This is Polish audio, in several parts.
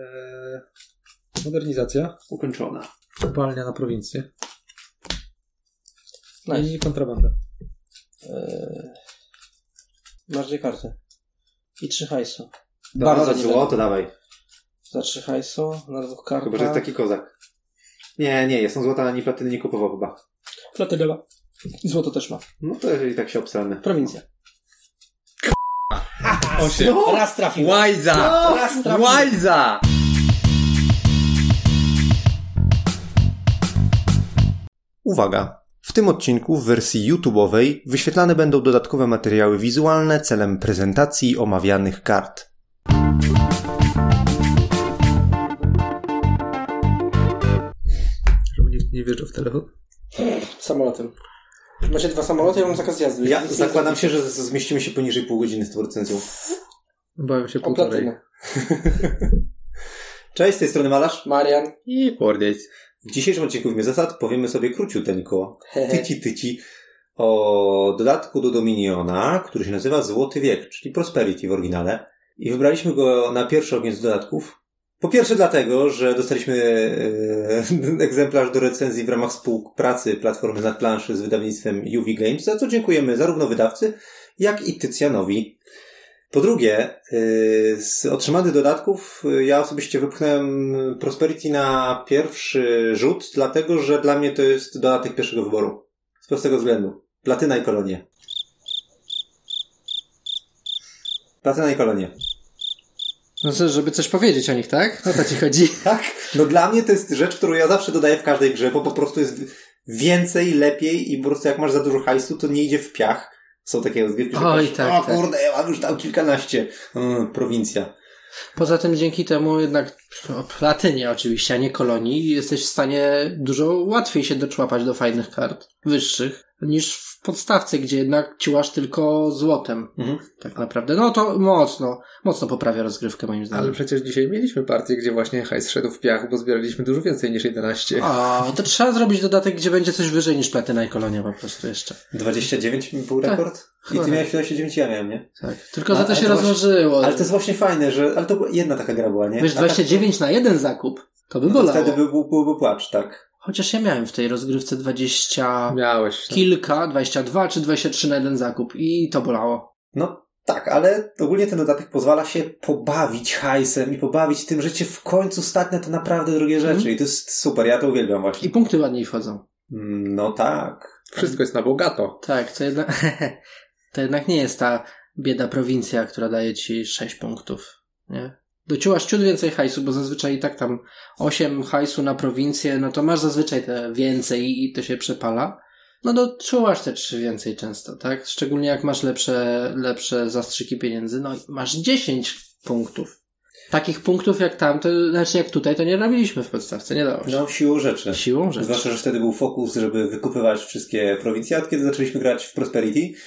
Eee, modernizacja. Ukończona. Kopalnia na prowincję. Nice. I kontrabanda. Eee, masz dwie karty. I trzy hajsu. Dobra, Bardzo za nie zło, to dawaj. Za trzy hajsu, na dwóch kartach. Chyba, że jest taki kozak. Nie, nie, są złota ani platyny nie kupował chyba. Platyna ma. I złoto też ma. No to i tak się obstranę. Prowincja. Osiem. Raz trafił. Łajza! Raz trafił. Łajza! Uwaga! W tym odcinku w wersji YouTube'owej wyświetlane będą dodatkowe materiały wizualne celem prezentacji omawianych kart. Żeby nikt nie wjeżdżał w telefon. Samolotem. Macie dwa samoloty, ja mam zakaz jazdy. Ja zakładam się, że zmieścimy się poniżej pół godziny z tą recenzją. Bawię się O półtorej. platynę. Cześć, z tej strony Malarz. Marian. I pordieć. W dzisiejszym odcinku w Zasad powiemy sobie króciuteńko, tyci tyci, o dodatku do Dominiona, który się nazywa Złoty Wiek, czyli Prosperity w oryginale. I wybraliśmy go na pierwszy ogień z dodatków. Po pierwsze dlatego, że dostaliśmy e, egzemplarz do recenzji w ramach współpracy Platformy nad planszy z wydawnictwem UV Games, za co dziękujemy zarówno wydawcy, jak i Tycjanowi. Po drugie, y, z otrzymanych dodatków y, ja osobiście wypchnąłem Prosperity na pierwszy rzut, dlatego że dla mnie to jest dodatek pierwszego wyboru. Z prostego względu. Platyna i kolonie. Platyna i kolonie. No co, żeby coś powiedzieć o nich, tak? O to ci chodzi. Tak? No dla mnie to jest rzecz, którą ja zawsze dodaję w każdej grze, bo po prostu jest więcej, lepiej i po prostu jak masz za dużo hajsu, to nie idzie w piach. Są takie rozgrywki, że Oj, tak, o tak. kurde, ja mam już tam kilkanaście. Mm, prowincja. Poza tym dzięki temu jednak o platynie oczywiście, a nie kolonii, jesteś w stanie dużo łatwiej się doczłapać do fajnych kart, wyższych, niż w podstawce, gdzie jednak ciłasz tylko złotem. Mhm. Tak naprawdę. No to mocno, mocno poprawia rozgrywkę moim Ale zdaniem. przecież dzisiaj mieliśmy partię, gdzie właśnie hajs szedł w piach, bo zbieraliśmy dużo więcej niż 11. A, to trzeba zrobić dodatek, gdzie będzie coś wyżej niż platyna i kolonia po prostu jeszcze. 29 był Tak. rekord? I ty miałeś 29, ja miałem, nie? Tak. Tylko za A- to ale się to właśnie- rozłożyło. Ale to jest właśnie fajne, że. Ale to była jedna taka gra była, nie? Wiesz, A tak- 29 na jeden zakup, to by no to bolało. wtedy by, był, byłby płacz, tak. Chociaż ja miałem w tej rozgrywce 20 Miałeś. no. kilka, 22 czy 23 na jeden zakup i to bolało. No tak, ale ogólnie ten dodatek pozwala się pobawić hajsem i pobawić tym, że cię w końcu stać na te naprawdę drogie rzeczy. Mhm. I to jest super, ja to uwielbiam I właśnie. punkty ładniej wchodzą. Mm, No tak. Wszystko jest na bogato. Tak, to jednak, to jednak nie jest ta bieda prowincja, która daje ci 6 punktów, nie? Dociłasz ciut więcej hajsu, bo zazwyczaj i tak tam 8 hajsu na prowincję, no to masz zazwyczaj te więcej i to się przepala. No doczułasz te 3 więcej często, tak? Szczególnie jak masz lepsze, lepsze zastrzyki pieniędzy, no i masz 10 punktów. Takich punktów jak tam, to znaczy jak tutaj, to nie robiliśmy w podstawce, nie dało się. No siłą rzeczy. Siłą rzeczy. Zwłaszcza, że wtedy był fokus, żeby wykupywać wszystkie prowincje, a od kiedy zaczęliśmy grać w Prosperity,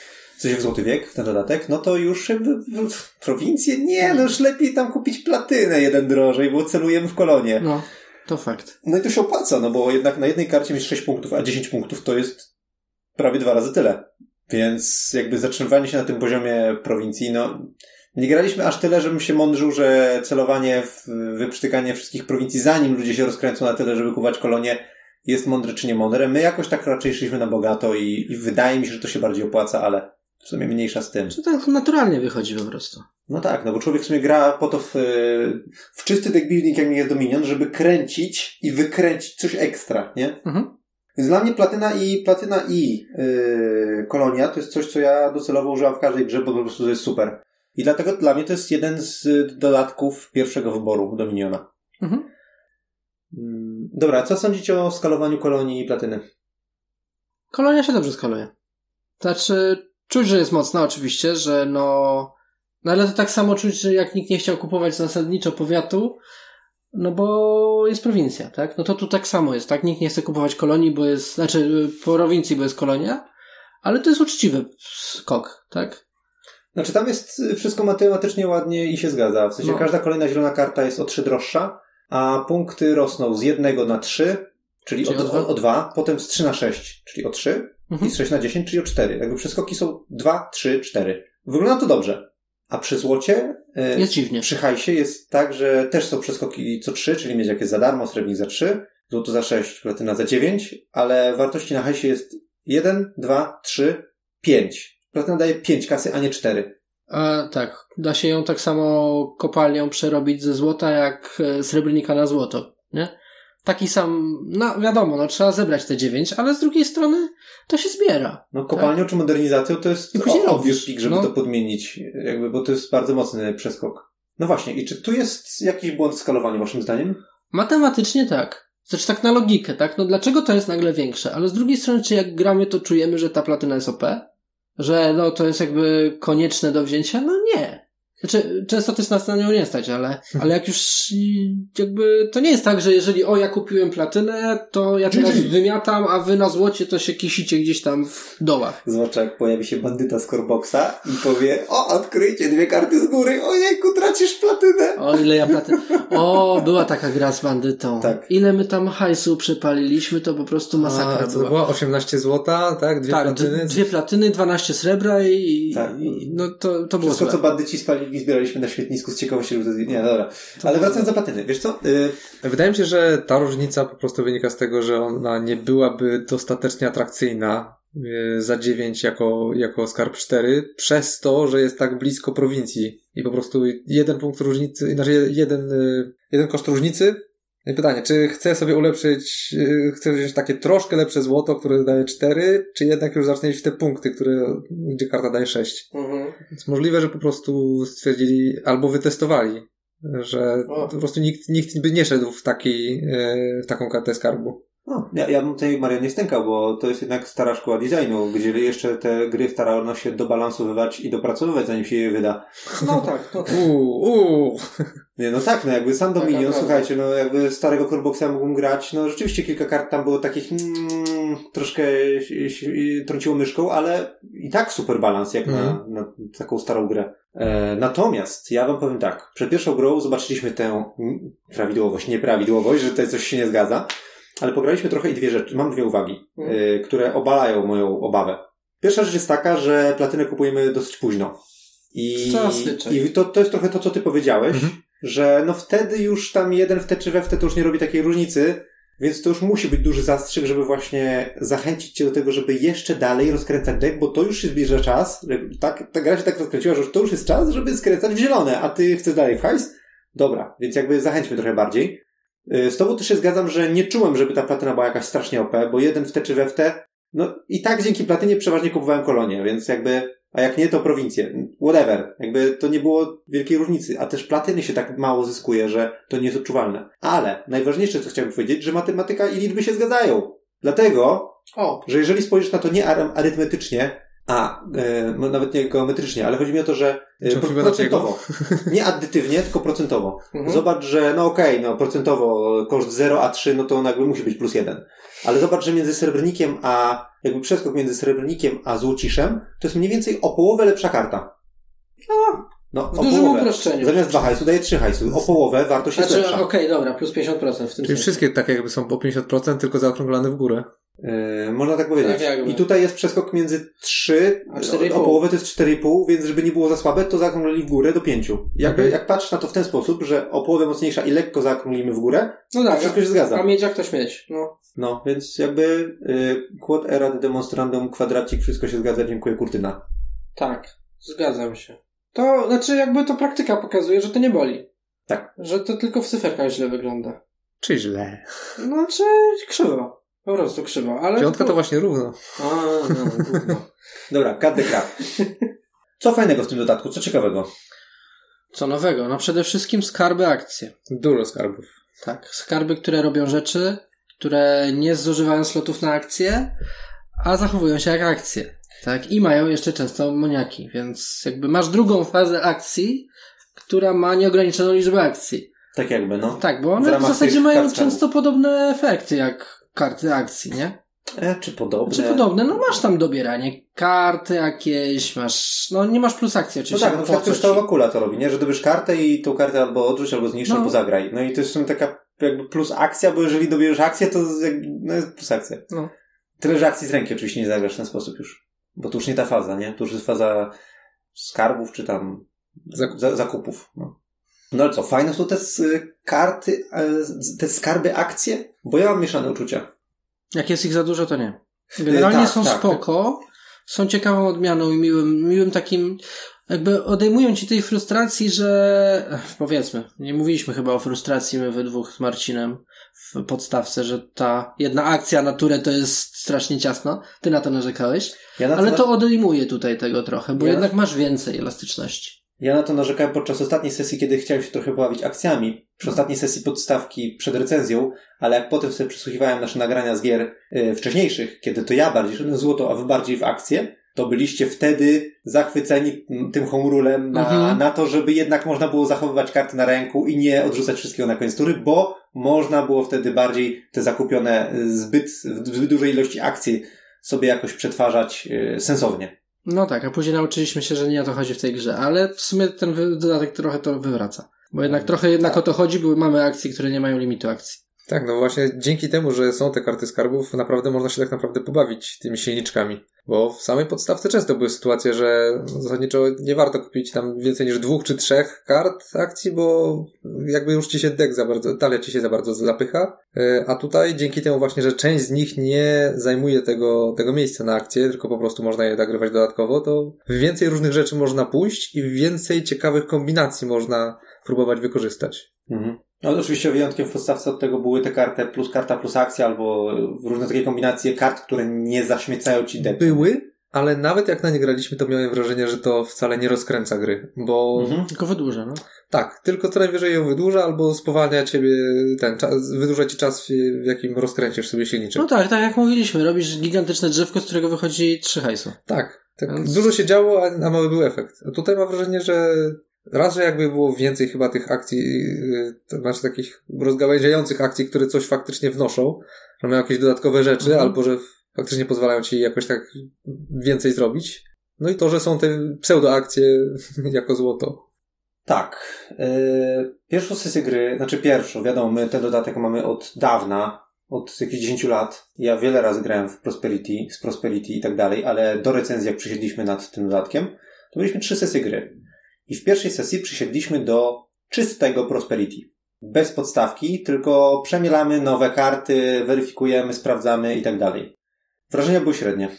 sensie w Złoty Wiek, w ten dodatek, no to już w prowincje, nie, no już lepiej tam kupić platynę jeden drożej, bo celujemy w kolonie. No, to fakt. No i to się opłaca, no bo jednak na jednej karcie mieć 6 punktów, a 10 punktów to jest prawie dwa razy tyle. Więc jakby zatrzymywanie się na tym poziomie prowincji, no nie graliśmy aż tyle, żebym się mądrzył, że celowanie w wyprztykanie wszystkich prowincji, zanim ludzie się rozkręcą na tyle, żeby kuwać kolonie, jest mądre czy nie mądre. My jakoś tak raczej szliśmy na bogato i, i wydaje mi się, że to się bardziej opłaca, ale w sumie mniejsza z tym. To tak naturalnie wychodzi po prostu. No tak, no bo człowiek w sumie gra po to w, w czysty deck building, jak jest Dominion, żeby kręcić i wykręcić coś ekstra, nie? Mhm. Więc dla mnie platyna i platyna i yy, kolonia to jest coś, co ja docelowo używam w każdej grze, bo po prostu to jest super. I dlatego dla mnie to jest jeden z dodatków pierwszego wyboru Dominiona. Mhm. Mm, Dobra, co sądzicie o skalowaniu kolonii i platyny? Kolonia się dobrze skaluje. Znaczy, czuć, że jest mocna oczywiście, że no... No ale to tak samo czuć, że jak nikt nie chciał kupować zasadniczo powiatu, no bo jest prowincja, tak? No to tu tak samo jest, tak? Nikt nie chce kupować kolonii, bo jest... Znaczy, prowincji, bo jest kolonia, ale to jest uczciwy skok, tak? Znaczy tam jest wszystko matematycznie ładnie i się zgadza. W sensie No. każda kolejna zielona karta jest o 3 droższa, a punkty rosną z jednego na 3, czyli, Czyli o, o dwa? o, o 2, potem z 3 na 6, czyli o 3 Mhm. i z 6 na 10, czyli o 4. Jakby przeskoki są 2, 3, 4. Wygląda to dobrze. A przy złocie, e, Jest dziwnie. przy hajsie jest tak, że też są przeskoki co 3, czyli mieć jakieś za darmo, srebrnik za 3, złoto za 6, platyna za 9, ale wartości na hajsie jest 1, 2, 3, 5. Platyna daje 5 kasy, a nie 4. A, tak. Da się ją tak samo kopalnią przerobić ze złota, jak e, srebrnika na złoto, nie? Taki sam, no wiadomo, no trzeba zebrać te dziewięć, ale z drugiej strony to się zbiera. No kopalnią czy modernizacją to jest obvious pik, żeby No. to podmienić, jakby, bo to jest bardzo mocny przeskok. No właśnie, i czy tu jest jakiś błąd w skalowaniu, waszym zdaniem? Matematycznie tak. Znaczy tak na logikę, tak? No dlaczego to jest nagle większe? Ale z drugiej strony, czy jak gramy, to czujemy, że ta platyna jest OP? Że no to jest jakby konieczne do wzięcia? No nie. Znaczy, często też nas na nią nie stać, ale, ale jak już jakby to nie jest tak, że jeżeli o ja kupiłem platynę, to ja teraz wymiatam, a wy na złocie to się kisicie gdzieś tam w dołach. Zwłaszcza jak pojawi się bandyta z Coreboxa i powie, o, odkryjcie dwie karty z góry, ojejku, tracisz platynę. O, ile ja platyn. O, była taka gra z bandytą. Tak. Ile my tam hajsu przepaliliśmy, to po prostu masakra A, co to była. była? 18 złota, tak? Dwie tak, platyny. dwie platyny, 12 srebra i, Tak. i no to, to było Wszystko, co bandyci spalili, zbieraliśmy na świetnisku z ciekawości, żeby. Nie, dobra. Ale wracając do platyny, wiesz co? Y, Wydaje mi się, że ta różnica po prostu wynika z tego, że ona nie byłaby dostatecznie atrakcyjna e, za 9 jako, jako skarb 4, przez to, że jest tak blisko prowincji. I po prostu jeden punkt różnicy, znaczy jeden, e, jeden koszt różnicy. No I pytanie, czy chcę sobie ulepszyć, e, chcę wziąć takie troszkę lepsze złoto, które daje 4, czy jednak już zacznę iść w te punkty, które, gdzie karta daje 6? Mhm. Więc możliwe, że po prostu stwierdzili albo wytestowali, że O. po prostu nikt, nikt by nie szedł w, taki, e, w taką kartę skarbu. No, ja, ja bym tutaj Mario nie stękał, bo to jest jednak stara szkoła designu, gdzie jeszcze te gry starano się dobalansowywać i dopracowywać, zanim się je wyda. No tak, no tak. Uuu, uuu. Nie, no tak, no jakby sam Taka Dominion, prawda. słuchajcie, no jakby starego Coreboxa mógłbym grać, no rzeczywiście kilka kart tam było takich mm, troszkę trąciło myszką, ale i tak super balans jak na, Mhm. na taką starą grę. E, natomiast ja wam powiem tak, przed pierwszą grą zobaczyliśmy tę mm, prawidłowość, nieprawidłowość, że tutaj coś się nie zgadza, ale pograliśmy trochę i dwie rzeczy, mam dwie uwagi, Mhm. e, które obalają moją obawę. Pierwsza rzecz jest taka, że platynę kupujemy dosyć późno. I, i to, to jest trochę to, co ty powiedziałeś, Mhm. że no wtedy już tam jeden w te czy we w te to już nie robi takiej różnicy, więc to już musi być duży zastrzyk, żeby właśnie zachęcić cię do tego, żeby jeszcze dalej rozkręcać deck, bo to już się zbliża czas, że tak, ta gra się tak rozkręciła, że już to już jest czas, żeby skręcać w zielone, a ty chcesz dalej w hajs? Dobra, więc jakby zachęćmy trochę bardziej. Yy, Z tobą też się zgadzam, że nie czułem, żeby ta platyna była jakaś strasznie OP, bo jeden w te czy we w te, no i tak dzięki platynie przeważnie kupowałem kolonie, więc jakby, a jak nie, to prowincję. Whatever. Jakby to nie było wielkiej różnicy, a też platyny się tak mało zyskuje, że to nie jest odczuwalne. Ale najważniejsze, co chciałbym powiedzieć, że matematyka i liczby się zgadzają. Dlatego, O, że jeżeli spojrzysz na to nie ar- arytmetycznie, a e, no nawet nie geometrycznie, ale chodzi mi o to, że e, pro- procentowo. Nie addytywnie, tylko procentowo. Mhm. Zobacz, że no okej, no procentowo koszt 0 a 3, no to nagle musi być plus 1. Ale zobacz, że między srebrnikiem a jakby przeskok między srebrnikiem a złociszem to jest mniej więcej o połowę lepsza karta. No, w o dużym połowę. uproszczeniu. Zamiast 2 hajsu daje 3 hajsu. O połowę wartość jest Znaczy, lepsza. okej, dobra, plus 50% w tym Czyli sensie. wszystkie tak jakby są po 50%, tylko zaokrąglane w górę. Yy, można tak powiedzieć. Tak. I tutaj jest przeskok między 3 A 4,5. o połowę to jest 4,5, więc żeby nie było za słabe, to zaokrąglili w górę do 5. Jakby, Okej. jak patrzysz na to w ten sposób, że o połowę mocniejsza i lekko zaokrąglimy w górę, No to tak, wszystko się zgadza. a mieć jak to śmieć. No. No, więc jakby y, quad erat demonstrandum, kwadracik, wszystko się zgadza, dziękuję Kurtyna. Tak, zgadzam się. To, znaczy jakby to praktyka pokazuje, że to nie boli. Tak. Że to tylko w cyferkach źle wygląda. Czy źle. No, czy krzywo. Po prostu krzywo, ale... Piątka tylko- to właśnie równo. A, no, gówno. Dobra, crap. Co fajnego w tym dodatku? Co ciekawego? Co nowego? No przede wszystkim skarby akcje. Dużo skarbów. Tak, skarby, które robią rzeczy, które nie zużywają slotów na akcje, a zachowują się jak akcje. Tak, i mają jeszcze często moniaki, więc jakby masz drugą fazę akcji, która ma nieograniczoną liczbę akcji. Tak jakby, no. Tak, bo W one w, ramach zasadzie mają często podobne efekty jak karty akcji, nie? E, czy podobne? Czy podobne? No masz tam dobieranie karty jakieś, masz, no nie masz plus akcji No oczywiście. tak, bo na po przykład kryształowa kula to robi, nie? Że dobierz kartę i tą kartę albo odrzuć, albo zniszcz, No. albo zagraj. No i to jest w sumie taka jakby plus akcja, bo jeżeli dobierzesz akcję, to jakby, no jest plus akcja. No. Tyle, że akcji z ręki oczywiście nie zagrasz w ten sposób już. Bo to już nie ta faza, nie? To już jest faza skarbów, czy tam Zakup. za, zakupów. No. No ale co, fajne są te s- karty, e, te skarby akcje? Bo ja mam mieszane uczucia. Jak jest ich za dużo, to nie. Generalnie tak, są tak. spoko, są ciekawą odmianą i miłym, miłym takim, jakby odejmują ci tej frustracji, że powiedzmy, nie mówiliśmy chyba o frustracji my we dwóch z Marcinem w podstawce, że ta jedna akcja na turę to jest strasznie ciasno. Ty na to narzekałeś. Ja na Ale na- to odejmuje tutaj tego trochę, bo Ja- jednak masz więcej elastyczności. Ja na to narzekałem podczas ostatniej sesji, kiedy chciałem się trochę bawić akcjami. Przy ostatniej sesji podstawki przed recenzją, ale jak potem sobie przesłuchiwałem nasze nagrania z gier y, wcześniejszych, kiedy to ja bardziej szedłem w złoto, a wy bardziej w akcję, to byliście wtedy zachwyceni tym home rulem na, Mhm. na to, żeby jednak można było zachowywać karty na ręku i nie odrzucać wszystkiego na koniec tury, bo można było wtedy bardziej te zakupione y, zbyt, w zbyt dużej ilości akcji sobie jakoś przetwarzać y, sensownie. No tak, a później nauczyliśmy się, że nie o to chodzi w tej grze, ale w sumie ten dodatek trochę to wywraca. Bo jednak trochę jednak o to chodzi, bo mamy akcje, które nie mają limitu akcji. Tak, no właśnie dzięki temu, że są te karty skarbów, naprawdę można się tak naprawdę pobawić tymi silniczkami. Bo w samej podstawce często były sytuacje, że zasadniczo nie warto kupić tam więcej niż dwóch czy trzech kart akcji, bo jakby już ci się deck za bardzo, talia ci się za bardzo zapycha. E, A tutaj dzięki temu właśnie, że część z nich nie zajmuje tego, tego miejsca na akcję, tylko po prostu można je nagrywać dodatkowo, to więcej różnych rzeczy można pójść i więcej ciekawych kombinacji można próbować wykorzystać. Mhm. No oczywiście wyjątkiem w podstawce od tego były te karty plus karta plus akcja albo różne takie kombinacje kart, które nie zaśmiecają ci deck. Były, ale nawet jak na nie graliśmy, to miałem wrażenie, że to wcale nie rozkręca gry, bo Mhm. Tylko wydłuża, no. tak, tylko co najwyżej ją wydłuża albo spowalnia ciebie ten czas, wydłuża ci czas, w w jakim rozkręcisz sobie silniczek. No tak, tak jak mówiliśmy, robisz gigantyczne drzewko, z którego wychodzi trzy hajsu. Tak, tak Więc- dużo się działo, a, a mały był efekt. A tutaj mam wrażenie, że raz, że jakby było więcej chyba tych akcji, yy, to znaczy takich rozgałęziających akcji, które coś faktycznie wnoszą, że mają jakieś dodatkowe rzeczy, Mhm. albo że faktycznie pozwalają ci jakoś tak więcej zrobić. No i to, że są te pseudoakcje jako złoto. Tak. Yy, pierwszą sesję gry, znaczy pierwszą, wiadomo, my ten dodatek mamy od dawna, od jakichś 10 lat. Ja wiele razy grałem w Prosperity, z Prosperity i tak dalej, ale do recenzji, jak przysiedliśmy nad tym dodatkiem, to mieliśmy trzy sesje gry. I w pierwszej sesji przysiedliśmy do czystego Prosperity. Bez podstawki, tylko przemielamy nowe karty, weryfikujemy, sprawdzamy i tak dalej. Wrażenia były średnie.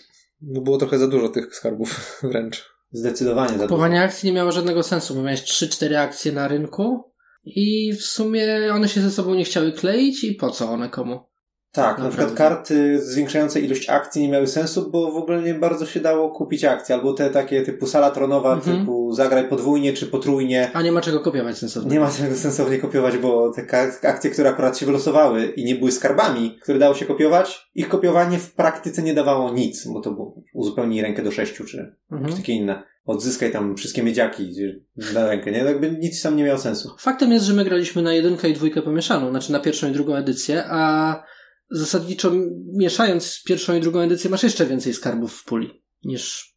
No było trochę za dużo tych skarbów wręcz. Zdecydowanie za dużo. Kupowanie akcji nie miało żadnego sensu, bo miałeś 3-4 akcje na rynku i w sumie one się ze sobą nie chciały kleić i po co one komu? Tak, na przykład karty zwiększające ilość akcji nie miały sensu, bo w ogóle nie bardzo się dało kupić akcji, albo te takie typu sala tronowa, Mhm. typu zagraj podwójnie czy potrójnie. A nie ma czego kopiować sensownie. Nie ma tego sensownie kopiować, bo te akcje, które akurat się wylosowały i nie były skarbami, które dało się kopiować, ich kopiowanie w praktyce nie dawało nic, bo to było uzupełnij rękę do sześciu, czy Mhm. takie inne. Odzyskaj tam wszystkie miedziaki na rękę, nie? Jakby nic tam nie miało sensu. Faktem jest, że my graliśmy na jedynkę i dwójkę pomieszaną, znaczy na pierwszą i drugą edycję, a zasadniczo mieszając pierwszą i drugą edycję masz jeszcze więcej skarbów w puli niż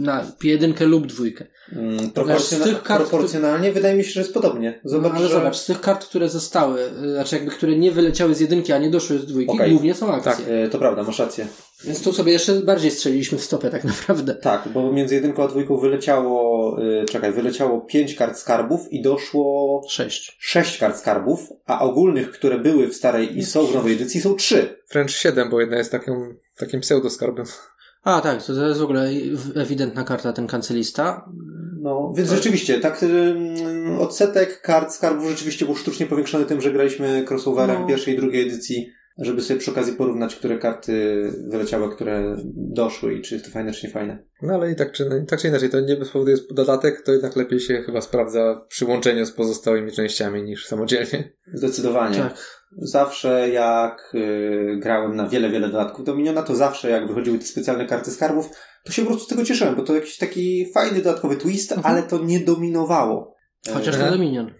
na jedynkę lub dwójkę. Mm, z tych kart, proporcjonalnie wydaje mi się, że jest podobnie. Zobacz, no, ale że... zobacz, z tych kart, które zostały, y, znaczy jakby które nie wyleciały z jedynki, a nie doszły z dwójki, Okej. głównie są akcje. Tak. E, To prawda, masz rację. Więc tu sobie jeszcze bardziej strzeliliśmy w stopę tak naprawdę. Tak, bo między jedynką a dwójką wyleciało, y, czekaj, wyleciało pięć kart skarbów i doszło Sześć. sześć kart skarbów, a ogólnych, które były w starej i są w nowej edycji są trzy. Wręcz siedem, bo jedna jest taką, takim pseudoskarbem. A tak, to, to jest w ogóle ewidentna karta, ten kancelista. No, więc rzeczywiście, tak, y, odsetek kart skarbów rzeczywiście był sztucznie powiększony tym, że graliśmy crossoverem No. pierwszej i drugiej edycji, żeby sobie przy okazji porównać, które karty wyleciały, które doszły i czy jest to fajne, czy nie fajne. No ale i tak czy, tak czy inaczej, to nie bez powodu jest dodatek, to jednak lepiej się chyba sprawdza przy łączeniu z pozostałymi częściami niż samodzielnie. Zdecydowanie. Tak. Zawsze jak y, grałem na wiele, wiele dodatków Dominiona, to zawsze jak wychodziły te specjalne karty skarbów, to się po prostu z tego cieszyłem, bo to jakiś taki fajny dodatkowy twist, Mhm. ale to nie dominowało. Chociaż E, na Dominion.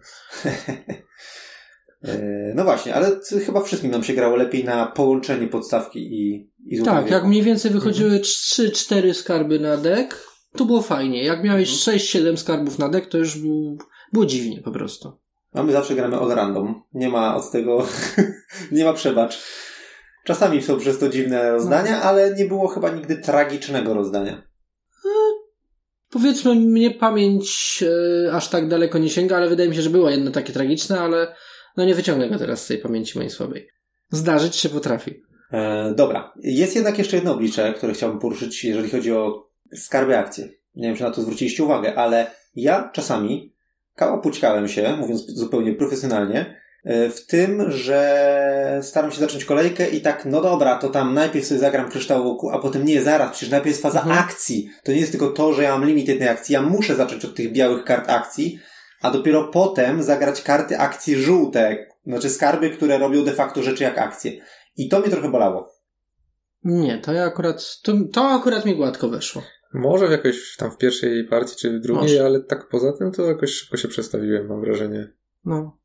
e, no właśnie, ale chyba wszystkim nam się grało lepiej na połączenie podstawki i, i złotego Tak, jak mniej więcej wychodziły 3-4 skarby na dek, to było fajnie. Jak miałeś 6-7 skarbów na dek, to już był, było dziwnie po prostu. A my zawsze gramy all random. Nie ma od tego, nie ma przebacz. Czasami są przez to dziwne rozdania, ale nie było chyba nigdy tragicznego rozdania. Powiedzmy, mnie pamięć e, aż tak daleko nie sięga, ale wydaje mi się, że było jedno takie tragiczne, ale no nie wyciągnę go teraz z tej pamięci mojej słabej. Zdarzyć się potrafi. E, dobra. Jest jednak jeszcze jedno oblicze, które chciałbym poruszyć, jeżeli chodzi o skarby akcji. Nie wiem, czy na to zwróciliście uwagę, ale ja czasami kałapućkałem się, mówiąc zupełnie profesjonalnie, e, w tym, że staram się zacząć kolejkę i tak, no dobra, to tam najpierw sobie zagram kryształu, a potem nie, zaraz, przecież najpierw jest faza Mhm. akcji. To nie jest tylko to, że ja mam limit jednej akcji, ja muszę zacząć od tych białych kart akcji, a dopiero potem zagrać karty akcji żółte, znaczy skarby, które robią de facto rzeczy jak akcje. I to mnie trochę bolało. Nie, to ja akurat, to, to akurat mi gładko weszło. Może w jakoś tam w pierwszej partii czy w drugiej, Może. ale tak poza tym to jakoś szybko się przestawiłem, mam wrażenie. No.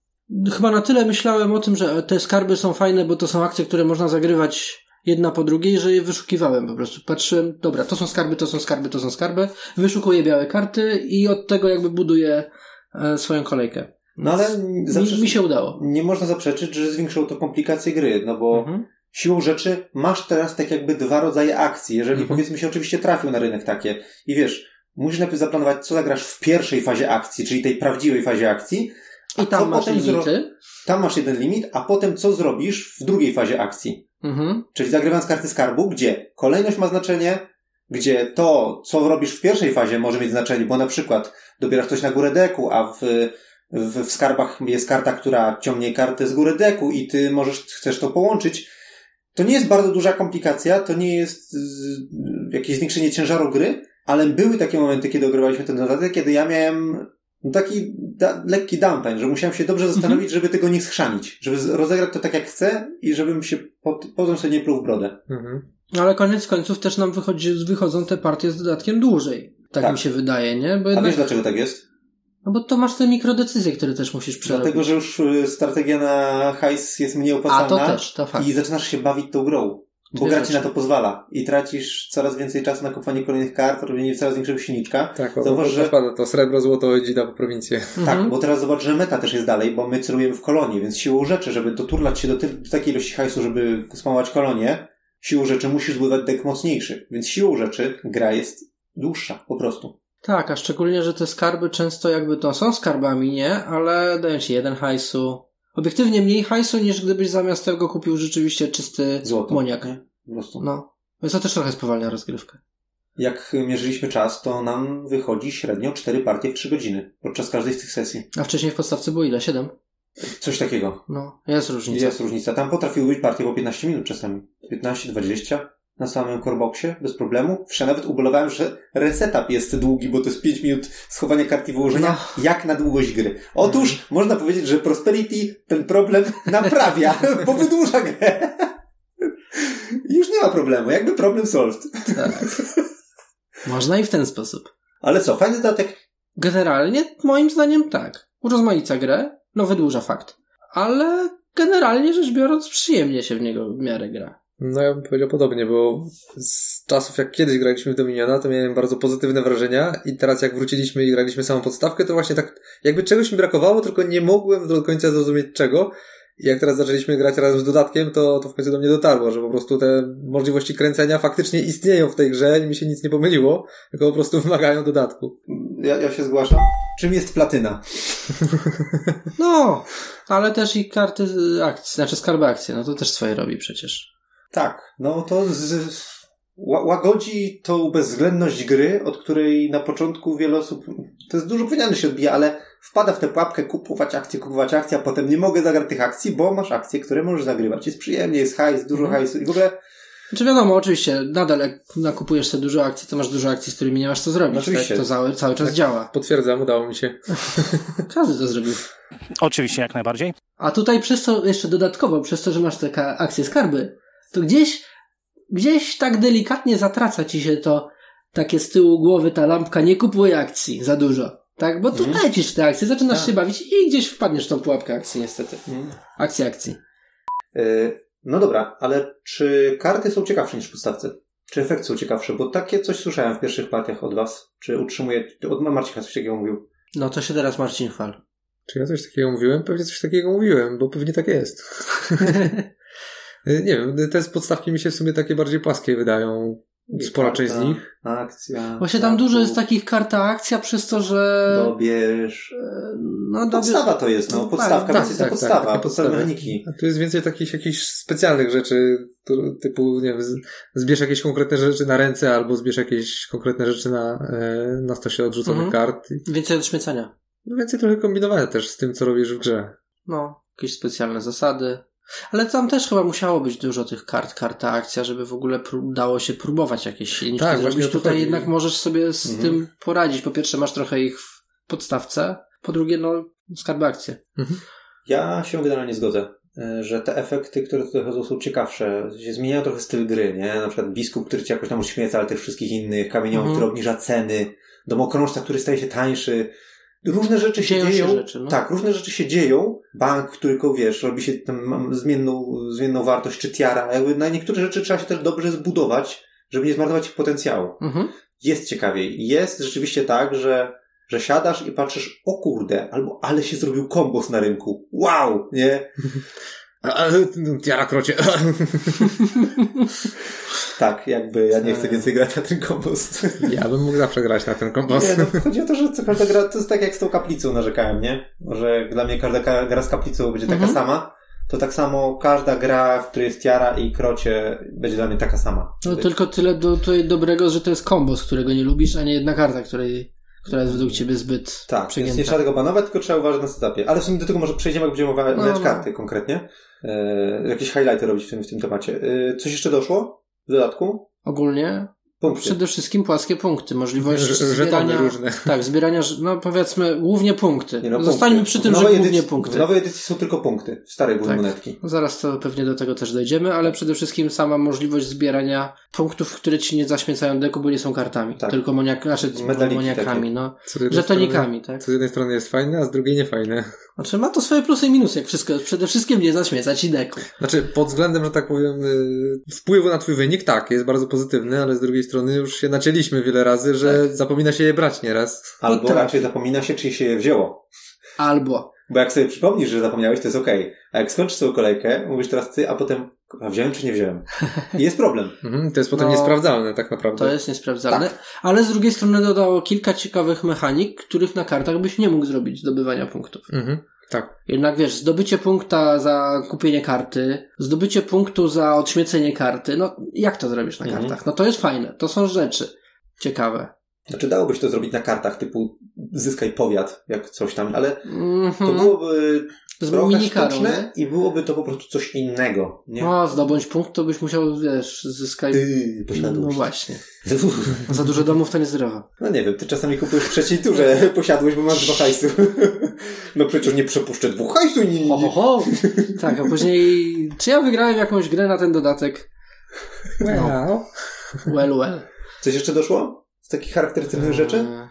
Chyba na tyle myślałem o tym, że te skarby są fajne, bo to są akcje, które można zagrywać jedna po drugiej, że je wyszukiwałem po prostu. Patrzyłem, dobra, to są skarby, to są skarby, to są skarby. Wyszukuję białe karty i od tego jakby buduję e, swoją kolejkę. No ale Mi, mi się udało. nie można zaprzeczyć, że zwiększyło to komplikacje gry, no bo Mhm. Siłą rzeczy masz teraz tak jakby dwa rodzaje akcji. Jeżeli Mhm. powiedzmy się oczywiście trafił na rynek takie i wiesz, musisz najpierw zaplanować, co zagrasz w pierwszej fazie akcji, czyli tej prawdziwej fazie akcji, a I tam masz potem zro- limity. Tam masz jeden limit, a potem co zrobisz w drugiej fazie akcji. Mhm. Czyli zagrywając karty skarbu, gdzie kolejność ma znaczenie, gdzie to, co robisz w pierwszej fazie może mieć znaczenie, bo na przykład dobierasz coś na górę deku, a w, w, w skarbach jest karta, która ciągnie kartę z góry deku i ty możesz, chcesz to połączyć. To nie jest bardzo duża komplikacja, to nie jest z, jakieś zwiększenie ciężaru gry, ale były takie momenty, kiedy ogrywaliśmy ten dodatek, kiedy ja miałem taki da, lekki downtime, że musiałem się dobrze zastanowić, żeby tego nie schrzanić, żeby rozegrać to tak jak chcę i żebym się pot, potem sobie nie pluł w brodę. Mhm. No Ale koniec końców też nam wychodzi, wychodzą te partie z dodatkiem dłużej. Tak, Tak. mi się wydaje, nie? Bo A jednak, wiesz dlaczego tak jest? No bo to masz te mikrodecyzje, które też musisz przerobić. Dlatego, że już y, strategia na hajs jest mniej opłacalna A to też, to fakt. i zaczynasz się bawić tą grą. Bo gra ci na to pozwala i tracisz coraz więcej czasu na kupowanie kolejnych kart, robienie coraz większego silniczka. Tak, Zauważ, że- że... to srebro, złoto, dzida po prowincję. Tak, Mhm. bo teraz zobacz, że meta też jest dalej, bo my celujemy w kolonie, więc siłą rzeczy, żeby doturlać się do, ty- do takiej ilości hajsu, żeby spamować kolonię, siłą rzeczy musisz zbudować deck mocniejszy. Więc siłą rzeczy gra jest dłuższa, po prostu. Tak, a szczególnie, że te skarby często jakby to są skarbami, nie? Ale dają ci jeden hajsu. Obiektywnie mniej hajsu, niż gdybyś zamiast tego kupił rzeczywiście czysty Złoto. moniak. Nie? Po prostu. No. Więc to też trochę spowalnia rozgrywkę. Jak mierzyliśmy czas, to nam wychodzi średnio 4 partie w 3 godziny podczas każdej z tych sesji. A wcześniej w podstawce było ile? Siedem? Coś takiego. No, jest różnica. Jest różnica. Tam potrafiły być partie po 15 minut czasami. 15-20 na samym korboksie, bez problemu. Wsze nawet ubolewałem, że resetup jest długi, bo to jest 5 minut schowania karty wyłożenia, jak na długość gry. Otóż można powiedzieć, że Prosperity ten problem naprawia, bo wydłuża grę. I Już nie ma problemu, jakby problem solved. Tak. Można i w ten sposób. Ale co, fajny dodatek? Generalnie, moim zdaniem tak. Urozmaica grę, no wydłuża fakt. Ale generalnie rzecz biorąc, przyjemnie się w niego w miarę gra. No ja bym powiedział podobnie, bo z czasów jak kiedyś graliśmy w Dominiona, to miałem bardzo pozytywne wrażenia i teraz jak wróciliśmy i graliśmy samą podstawkę, to właśnie tak jakby czegoś mi brakowało, tylko nie mogłem do końca zrozumieć czego. I jak teraz zaczęliśmy grać razem z dodatkiem, to, to w końcu do mnie dotarło, że po prostu te możliwości kręcenia faktycznie istnieją w tej grze i mi się nic nie pomyliło, tylko po prostu wymagają dodatku. Ja, ja się zgłaszam. Czym jest platyna? No, ale też i karty akcji, znaczy skarby akcji, no to też swoje robi przecież. Tak, no to z, z, ła- łagodzi tą bezwzględność gry, od której na początku wiele osób, to jest dużo powiedziane się odbija, ale wpada w tę pułapkę kupować akcje, kupować akcje, a potem nie mogę zagrać tych akcji, bo masz akcje, które możesz zagrywać. Jest przyjemnie, jest hajs, dużo Mhm. hajsu i w ogóle Znaczy wiadomo, oczywiście, nadal jak nakupujesz sobie dużo akcji, to masz dużo akcji, z którymi nie masz co zrobić. Oczywiście. Tak? To cały, cały czas Tak. działa. Potwierdzam, udało mi się. Każdy to zrobił. Oczywiście, jak najbardziej. A tutaj przez to, jeszcze dodatkowo, przez to, że masz te ka- akcje skarby, to gdzieś, gdzieś tak delikatnie zatraca ci się to takie z tyłu głowy ta lampka, nie kupuj akcji za dużo. Tak? Bo tu Mhm. lecisz te akcje, zaczynasz Tak. się bawić i gdzieś wpadniesz w tą pułapkę akcji niestety. Akcji, akcji. Yy, no dobra, ale czy karty są ciekawsze niż podstawce? Czy efekty są ciekawsze? Bo takie coś słyszałem w pierwszych partiach od was. Czy utrzymuje, od Marcina coś takiego mówił. No to się teraz Marcin chwal. Czy ja coś takiego mówiłem? Pewnie coś takiego mówiłem, bo pewnie tak jest. nie wiem, te z podstawki mi się w sumie takie bardziej płaskie wydają. spora część z nich. Akcja. Właśnie tam dużo jest takich karta akcja przez to, że... Dobierz. No, dobie- Podstawa to jest, no. No, Podstawka, tak, więc jest tak, podstawa. tak, podstawa podstawy. mechaniki. A tu jest więcej takich jakichś specjalnych rzeczy, typu, nie wiem, zbierz jakieś konkretne rzeczy na ręce, albo zbierz jakieś konkretne rzeczy na, e, na stosie odrzuconych Mhm. kart. Więcej odśmiecania. No więcej trochę kombinowania też z tym, co robisz w grze. No, jakieś specjalne zasady. Ale tam też chyba musiało być dużo tych kart, karta akcja, żeby w ogóle pró- dało się próbować jakieś silniki Tak, właśnie zrobić. Tutaj chodzi. jednak możesz sobie z Mhm. tym poradzić. Po pierwsze masz trochę ich w podstawce, po drugie no skarby akcje. Ja się generalnie zgodzę, e, że te efekty, które tutaj chodzą są ciekawsze. Się zmieniają trochę styl gry, nie? Na przykład biskup, który cię jakoś tam uśmieca, ale tych wszystkich innych, kamieniołom, Mhm. który obniża ceny, domokrążca, który staje się tańszy. Różne rzeczy się Dzieją się dzieją. rzeczy, no. Tak, różne rzeczy się dzieją. Bank, który, wiesz, robi się tam zmienną, zmienną wartość, czy tiara. Jakby na niektóre rzeczy trzeba się też dobrze zbudować, żeby nie zmarnować ich potencjału. Mhm. Jest ciekawiej. Jest rzeczywiście tak, że, że siadasz i patrzysz, o kurde, albo ale się zrobił kombos na rynku. Wow, nie? No, tiara krocie. Tak, jakby ja nie chcę Tak. więcej grać na ten kombos. ja bym mógł zawsze grać na ten kombos. Nie, no, chodzi o to, że co każda gra, to jest tak jak z tą kaplicą narzekałem, nie? Że dla mnie każda ka- gra z kaplicą będzie taka Mhm. sama. To tak samo każda gra, w której jest tiara i krocie, będzie dla mnie taka sama. No tylko tyle do, tutaj dobrego, że to jest kombos, którego nie lubisz, a nie jedna karta, której, która jest według ciebie zbyt Tak, więc nie trzeba tego banować, tylko trzeba uważać na setupie. Ale w sumie do tego może przejdziemy, jak będziemy omawiać No, no. karty konkretnie. E, jakieś highlighty robić w tym, w tym temacie. E, coś jeszcze doszło w dodatku? Ogólnie Punkty. przede wszystkim płaskie punkty, możliwość Że- żetony zbierania, różne. tak, zbierania, no powiedzmy, głównie punkty. Nie no, Zostańmy punkty. przy tym, że głównie edycji, punkty. W nowej edycji są tylko punkty. W starej były Tak. monetki. Zaraz to pewnie do tego też dojdziemy, ale przede wszystkim sama możliwość zbierania punktów, które ci nie zaśmiecają deku, bo nie są kartami. Tak. Tylko moniak, znaczy Medaliki moniakami, takie. no. Żetonikami, tak? strony- Co z jednej strony jest fajne, a z drugiej nie fajne. Znaczy ma to swoje plusy i minusy, jak wszystko. Przede wszystkim nie zaśmiecać i deku. Znaczy, pod względem, że tak powiem, y, wpływu na twój wynik, tak, jest bardzo pozytywny, ale z drugiej strony już się nacięliśmy wiele razy, że zapomina się je brać nieraz. Albo Potrafi. raczej zapomina się, czy się je wzięło. Albo. Bo jak sobie przypomnisz, że zapomniałeś, to jest okej. A jak skończysz swoją kolejkę, mówisz teraz ty, a potem a wziąłem czy nie wziąłem. I jest problem. Mhm, to jest potem No, niesprawdzalne, tak naprawdę. To jest niesprawdzalne. Tak. Ale z drugiej strony dodało kilka ciekawych mechanik, których na kartach byś nie mógł zrobić zdobywania punktów. Mhm, tak. Jednak wiesz, zdobycie punkta za kupienie karty, zdobycie punktu za odśmiecenie karty, no jak to zrobisz na Mhm. kartach? No to jest fajne, to są rzeczy ciekawe. Znaczy dałoby się to zrobić na kartach typu zyskaj powiat, jak coś tam, ale to Mhm. byłoby To trochę sztuczne i byłoby to po prostu coś innego. Nie? No, zdobądź punkt, to byś musiał, wiesz, zyskać... Ty, No posiadłość. właśnie. Za dużo domów to niezdrowo. No nie wiem, ty czasami kupujesz w trzeciej turze posiadłość, bo masz dwa hajsu. No przecież nie przepuszczę dwóch hajsu i nie, Ho, ho, nie. ho. Tak, a później... Czy ja wygrałem jakąś grę na ten dodatek? Well. Well, well. Coś jeszcze doszło? Z takich charakterystycznych rzeczy? Eee,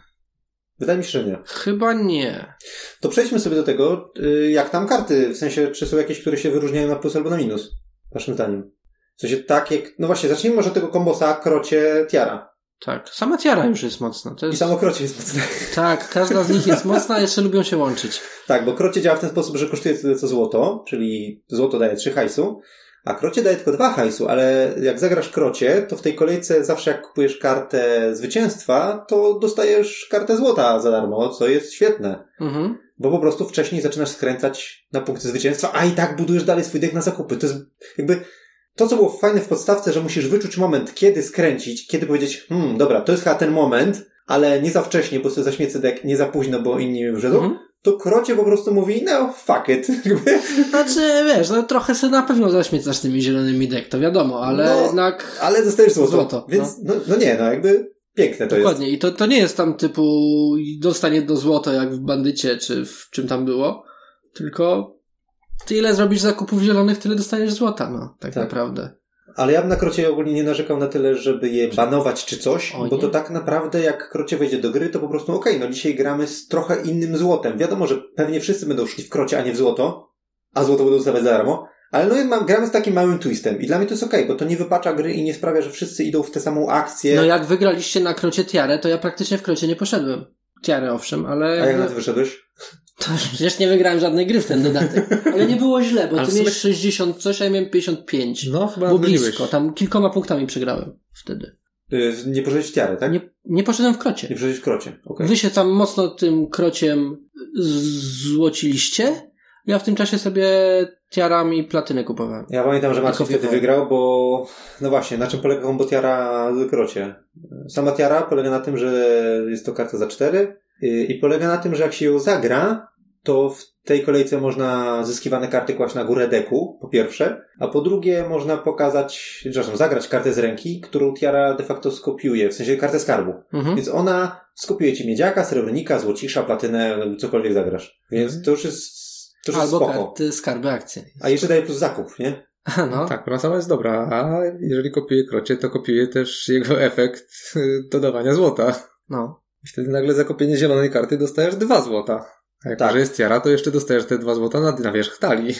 Wydaje mi się, że nie. Chyba nie. To przejdźmy sobie do tego, y, jak tam karty, w sensie, czy są jakieś, które się wyróżniają na plus albo na minus, waszym zdaniem. W sensie tak jak, no właśnie, zacznijmy może od tego kombosa, krocie, tiara. Tak. Sama tiara już jest mocna. To I jest... samo krocie jest mocne. Tak, każda z nich jest mocna, a jeszcze lubią się łączyć. Tak, bo krocie działa w ten sposób, że kosztuje tyle co złoto, czyli złoto daje 3 hajsu, a krocie daje tylko 2 hajsu, ale jak zagrasz krocie, to w tej kolejce zawsze jak kupujesz kartę zwycięstwa, to dostajesz kartę złota za darmo, co jest świetne. Mhm. Bo po prostu wcześniej zaczynasz skręcać na punkty zwycięstwa, a i tak budujesz dalej swój dek na zakupy. To jest jakby to, co było fajne w podstawce, że musisz wyczuć moment, kiedy skręcić, kiedy powiedzieć, hmm, dobra, to jest chyba ten moment, ale nie za wcześnie, bo sobie zaśmiecę dek, nie za późno, bo inni wrzedzą, Mhm. To krocie po prostu mówi, no, fuck it. Znaczy, wiesz, no trochę sobie na pewno zaśmiecasz tymi zielonymi dek, to wiadomo, ale No, jednak... ale dostajesz złoto. Złoto, Więc, no. No, nie, no jakby piękne to jest. Dokładnie. I to, to nie jest tam typu dostań jedno złoto jak w bandycie, czy w czym tam było, tylko ty ile zrobisz zakupów zielonych, tyle dostaniesz złota, no, tak, Tak. naprawdę. Ale ja bym na krocie ogólnie nie narzekał na tyle, żeby je banować czy coś, O, bo to tak naprawdę jak krocie wejdzie do gry, to po prostu okej, no dzisiaj gramy z trochę innym złotem. Wiadomo, że pewnie wszyscy będą szli w krocie, a nie w złoto, a złoto będą dostawać za darmo, ale no mam, gramy z takim małym twistem i dla mnie to jest okej, bo to nie wypacza gry i nie sprawia, że wszyscy idą w tę samą akcję. No jak wygraliście na krocie tiarę, to ja praktycznie w krocie nie poszedłem. Tiarę owszem, ale... A jak na to wyszedłeś? To przecież nie wygrałem żadnej gry w ten dodatek. Ale nie było źle, bo ty sumie- miałeś 60 coś, a ja miałem 55. No, chyba Było blisko, tam kilkoma punktami przegrałem wtedy. Y, Nie poszedłeś w tiarę, tak? Nie, Nie, poszedłem w krocie. nie poszedłeś w krocie. okej. Wy się tam mocno tym krociem złociliście. Ja w tym czasie sobie tiarami platynę kupowałem. Ja pamiętam, że Marcin wtedy wygrał. bo no właśnie, na czym polega combo tiara w krocie? Sama tiara polega na tym, że jest to karta za cztery i polega na tym, że jak się ją zagra, to w tej kolejce można zyskiwane karty kłaść na górę deku, po pierwsze, a po drugie można pokazać, przepraszam, zagrać kartę z ręki, którą tiara de facto skopiuje, w sensie kartę skarbu. Mhm. Więc ona skopiuje ci miedziaka, srebrnika, złocisza, platynę, cokolwiek zagrasz. Więc Mhm. to już jest, to już jest Albo spoko. karty, skarby, akcje. A jeszcze daje plus zakup, nie? No, Tak, ona sama jest dobra, a jeżeli kopiuje krocie, to kopiuje też jego efekt y, dodawania złota. no. I wtedy nagle za kopienie zielonej karty dostajesz dwa złota. A jak Tak. tak. jest tiara, to jeszcze dostajesz te dwa złota na, na wierzch talii.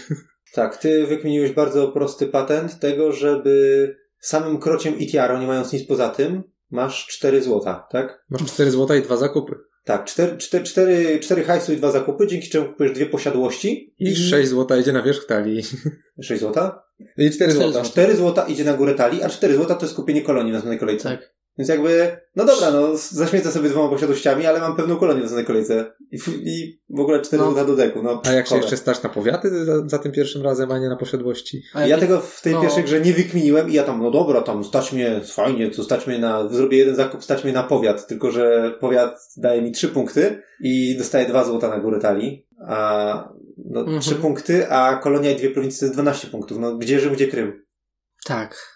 Tak, ty wykminiłeś bardzo prosty patent tego, żeby samym krociem i tiarą, nie mając nic poza tym, masz 4 złota, tak? Masz cztery złota i dwa zakupy. Tak, 4, 4, 4, 4 hajsu i 2 zakupy, dzięki czemu kupujesz dwie posiadłości I sześć złota idzie na wierzch talii. 6 złota? I cztery Cztery złota. złota. 4 złota idzie na górę talii, a 4 złota to jest kupienie kolonii na następnej kolejce. Tak. Więc jakby, no dobra, no zaśmiecę sobie dwoma posiadłościami, ale mam pewną kolonię w następnej kolejce. I, i w ogóle 4 No. do deku, no. A jak się jeszcze stać na powiaty za, za tym pierwszym razem, a nie na posiadłości? A Ja jak- tego w tej no. pierwszej grze nie wykminiłem i ja tam, no dobra, tam stać mnie, fajnie, to stać mnie na, zrobię jeden zakup, stać mnie na powiat, tylko że powiat daje mi trzy punkty i dostaję dwa złota na górę talii, a no, Mhm. trzy punkty, a kolonia i dwie prowincje to jest 12 punktów, no gdzie Rzym, gdzie Krym? Tak.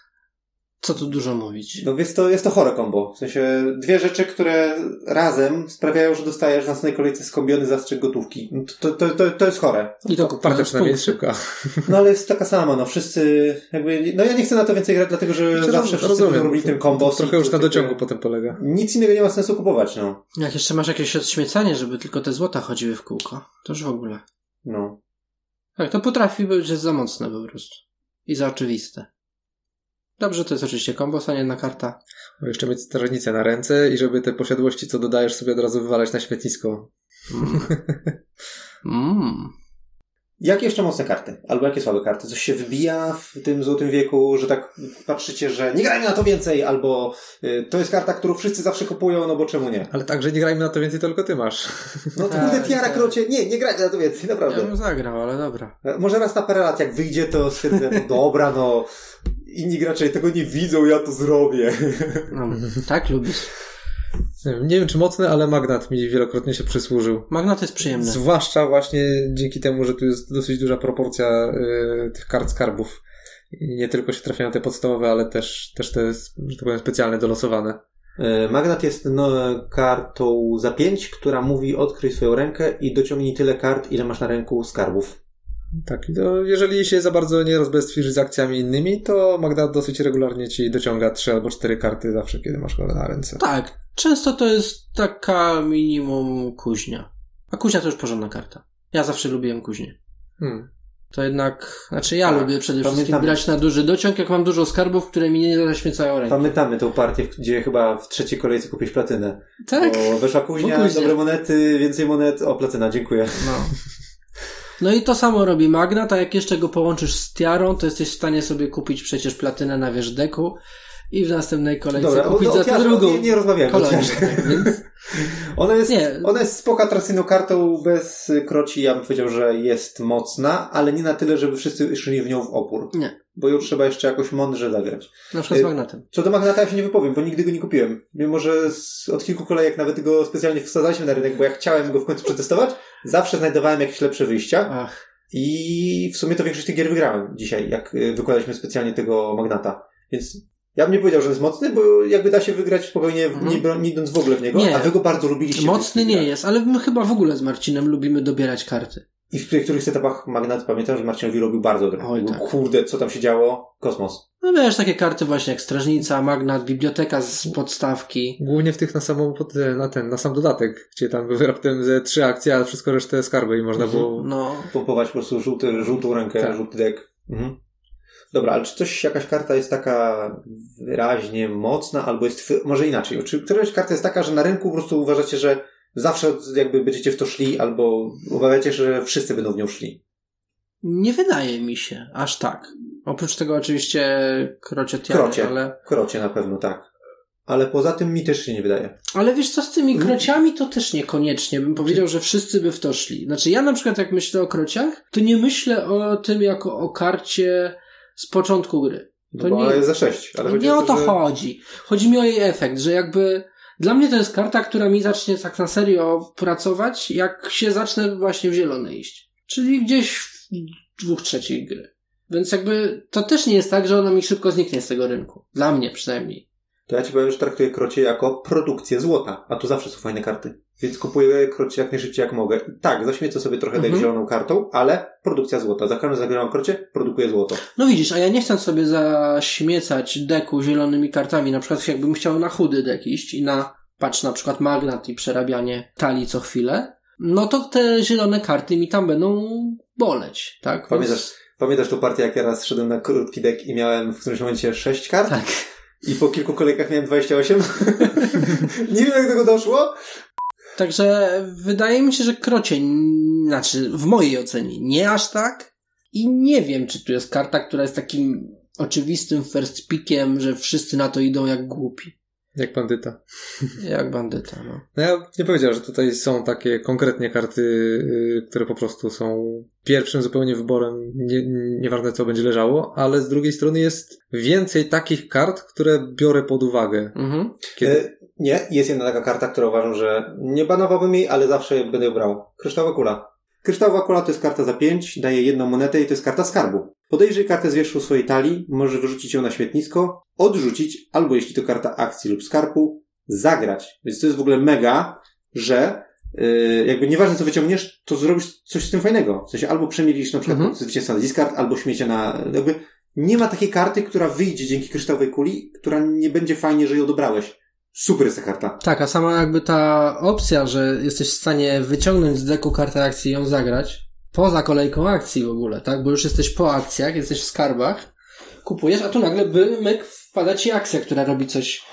Co tu dużo mówić. No więc to jest to chore kombo, w sensie dwie rzeczy, które razem sprawiają, że dostajesz w następnej kolejce skąbiony zastrzyk gotówki. No, to, to, to, to jest chore. I to Partia kupując przynajmniej jest szybka. No ale jest taka sama, no wszyscy jakby, no ja nie chcę na to więcej grać, dlatego że Myślę, że zawsze wszyscy będą robili ten kombo. Trochę już na dociągu potem polega. Nic innego nie ma sensu kupować, no. Jak jeszcze masz jakieś odśmiecanie, żeby tylko te złota chodziły w kółko, to już w ogóle. No. Tak, to potrafi być za mocne po prostu. I za oczywiste. Dobrze, to jest oczywiście kombos, a nie jedna karta. Bo jeszcze mieć strażnicę na ręce i żeby te posiadłości, co dodajesz sobie od razu wywalać na śmietnisko. Mm. Jakie jeszcze mocne karty? Albo jakie słabe karty? Coś się wybija w tym złotym wieku, że tak patrzycie, że nie grajmy na to więcej, albo y, to jest karta, którą wszyscy zawsze kupują, no bo czemu nie? Ale także nie grajmy na to więcej, tylko ty masz. No to Tak, kurde, tiara tak. krocie, nie, nie grajmy na to więcej, Ja naprawdę. bym zagrał, ale dobra. Może raz na parę lat, jak wyjdzie, to stwierdzę, no dobra, no inni gracze tego nie widzą, ja to zrobię. No, tak lubisz. Nie wiem, nie wiem czy mocny, ale magnat mi wielokrotnie się przysłużył. Magnat jest przyjemny. Zwłaszcza właśnie dzięki temu, że tu jest dosyć duża proporcja y, tych kart skarbów. I nie tylko się trafiają te podstawowe, ale też, też te, że tak powiem, specjalne, dolosowane. E, Magnat jest no, kartą za pięć, która mówi odkryj swoją rękę i dociągnij tyle kart, ile masz na ręku skarbów. Tak, i to jeżeli się za bardzo nie rozbestwisz z akcjami innymi, to Magda dosyć regularnie ci dociąga trzy albo cztery karty zawsze, kiedy masz go na ręce. Tak, często to jest taka minimum kuźnia. A kuźnia to już porządna karta. Ja zawsze lubiłem kuźnię. Hmm. To jednak, znaczy ja Tak, lubię przede wszystkim pamiętam. grać na duży dociąg, jak mam dużo skarbów, które mi nie zaśmiecają ręki. Pamiętamy tą partię, gdzie chyba w trzeciej kolejce kupiłeś platynę. Tak. Bo weszła kuźnia, Bo kuźnia. dobre monety, więcej monet, o platyna, dziękuję. No. No i to samo robi Magnat, a jak jeszcze go połączysz z Tiarą, to jesteś w stanie sobie kupić przecież platynę na wierzch deku i w następnej kolejce Dobra, kupić o, o za tę drugą nie, nie rozmawiamy o tiarze. Tak, więc Ona jest, Nie. ona jest spoko atrakcyjną kartą bez kroci, ja bym powiedział, że jest mocna, ale nie na tyle, żeby wszyscy szli w nią w opór. nie. Bo ją trzeba jeszcze jakoś mądrze zagrać. Na przykład z Magnatem. Co do Magnata ja się nie wypowiem, bo nigdy go nie kupiłem. Mimo, że z, od kilku kolejek nawet go specjalnie wsadzaliśmy na rynek, bo ja chciałem go w końcu przetestować, zawsze znajdowałem jakieś lepsze wyjścia Ach, i w sumie to większość tych gier wygrałem dzisiaj, jak y, wykładaliśmy specjalnie tego Magnata. Więc ja bym nie powiedział, że jest mocny, bo jakby da się wygrać spokojnie, Mhm. nie, bro- nie idąc w ogóle w niego, Nie. a wy go bardzo lubiliście. mocny nie jest, ale my chyba w ogóle z Marcinem lubimy dobierać karty. I w których etapach Magnat pamiętam, że Marcinowi robił bardzo grę. Oj, tak. Kurde, co tam się działo? Kosmos. No wiesz, takie karty właśnie jak Strażnica, Magnat, Biblioteka z podstawki. Głównie w tych na samą, pod- na ten, na sam dodatek, gdzie tam były raptem ze trzy akcje, a wszystko resztę skarby i można było... No, Pompować po prostu żółty, żółtą rękę, Tak. żółty dek. Mhm. Dobra, ale czy coś, jakaś karta jest taka wyraźnie mocna, albo jest, może inaczej, czy któraś karta jest taka, że na rynku po prostu uważacie, że zawsze jakby będziecie w to szli, albo obawiacie się, że wszyscy będą w nią szli? nie wydaje mi się aż tak. Oprócz tego oczywiście krocie tiary, Krocie. ale Krocie na pewno, tak. ale poza tym mi też się nie wydaje. Ale wiesz co, z tymi krociami to też niekoniecznie. Bym powiedział, że wszyscy by w to szli. Znaczy ja na przykład jak myślę o krociach, to nie myślę o tym jako o karcie z początku gry. No To bo nie- jest za 6. Ale nie o to że... chodzi. Chodzi mi o jej efekt, że jakby dla mnie to jest karta, która mi zacznie tak na serio pracować, jak się zacznę właśnie w zielone iść. Czyli gdzieś w dwóch trzecich gry. Więc jakby to też nie jest tak, że ona mi szybko zniknie z tego rynku. Dla mnie przynajmniej. To ja ci powiem, że traktuję krocie jako produkcję złota, a tu zawsze są fajne karty. Więc kupuję krocie jak najszybciej jak mogę. I tak, zaśmiecę sobie trochę Mhm. mhm. zieloną kartą, ale produkcja złota. Za każdym razem zagrywam krocie, produkuję złoto. No widzisz, a ja nie chcę sobie zaśmiecać deku zielonymi kartami. Na przykład jakbym chciał na chudy dek iść i na, patrz na przykład magnat i przerabianie talii co chwilę, no to te zielone karty mi tam będą boleć, tak? Pamiętasz, pamiętasz tą partię, jak ja raz szedłem na krótki dek i miałem w którymś momencie 6 kart? Tak. I po kilku kolejkach miałem 28? nie wiem, jak tego doszło. Także wydaje mi się, że krocie, znaczy w mojej ocenie nie aż tak i nie wiem, czy tu jest karta, która jest takim oczywistym first pickiem, że wszyscy na to idą jak głupi. Jak bandyta. Jak bandyta, no. No ja nie powiedział, że tutaj są takie konkretnie karty, y, które po prostu są pierwszym zupełnie wyborem, nie, nieważne co będzie leżało, ale z drugiej strony jest więcej takich kart, które biorę pod uwagę. Mhm. Kiedy... E, nie, jest jedna taka karta, która uważam, że nie banowałbym jej, ale zawsze będę ją brał. Kryształowa kula. Kryształowa kula to jest karta za 5, daje jedną monetę i to jest karta skarbu. Podejrzyj kartę z wierzchu swojej talii, możesz wyrzucić ją na śmietnisko, odrzucić, albo jeśli to karta akcji lub skarbu, zagrać. Więc to jest w ogóle mega, że yy, jakby nieważne co wyciągniesz, to zrobisz coś z tym fajnego. W sensie albo przemielisz na przykład Mhm. zwycięstwa na discard, albo śmiecie na... Jakby nie ma takiej karty, która wyjdzie dzięki kryształowej kuli, która nie będzie fajnie, że ją dobrałeś. Super jest ta karta. Tak, a sama jakby ta opcja, że jesteś w stanie wyciągnąć z deku kartę akcji i ją zagrać, poza kolejką akcji w ogóle, tak? Bo już jesteś po akcjach, jesteś w skarbach, kupujesz, a tu nagle by myk wpada ci akcja, która robi coś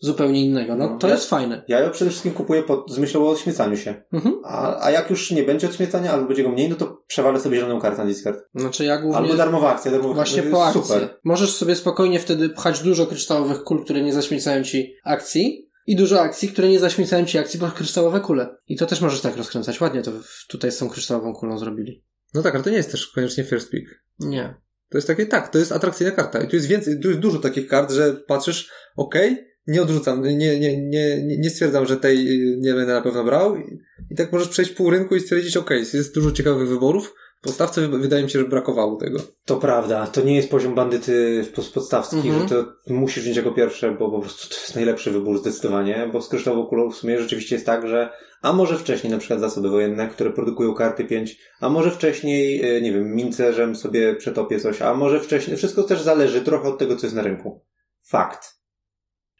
zupełnie innego. No, No, to ja- jest fajne. Ja ją przede wszystkim kupuję pod, z myślą o odśmiecaniu się. Mhm. A, a jak już nie będzie odśmiecania, albo będzie go mniej, no to przewalę sobie zieloną kartę na discard. Znaczy ja głównie... Albo darmowa akcja, darmowa Właśnie to po akcji. Super. Możesz sobie spokojnie wtedy pchać dużo kryształowych kul, które nie zaśmiecają ci akcji i dużo akcji, które nie zaśmiecają ci akcji, bo kryształowe kule. I to też możesz tak rozkręcać. Ładnie to tutaj z tą kryształową kulą zrobili. No tak, ale to nie jest też koniecznie first pick. Nie. To jest takie, tak, to jest atrakcyjna karta. I tu jest więcej, tu jest dużo takich kart, że patrzysz, okej, nie odrzucam, nie, nie, nie, nie, stwierdzam, że tej y, nie będę na pewno brał. I, i tak możesz przejść pół rynku i stwierdzić, okej, jest dużo ciekawych wyborów. Podstawce wy- wydaje mi się, że brakowało tego. To prawda, to nie jest poziom bandyty w pos- podstawski, Mhm. że to musisz wziąć jako pierwsze, bo po prostu to jest najlepszy wybór zdecydowanie, bo z kryształową kulą w sumie rzeczywiście jest tak, że a może wcześniej na przykład zasoby wojenne, które produkują karty 5, a może wcześniej, e, nie wiem, mincerzem sobie przetopię coś, a może wcześniej, wszystko też zależy trochę od tego, co jest na rynku. Fakt.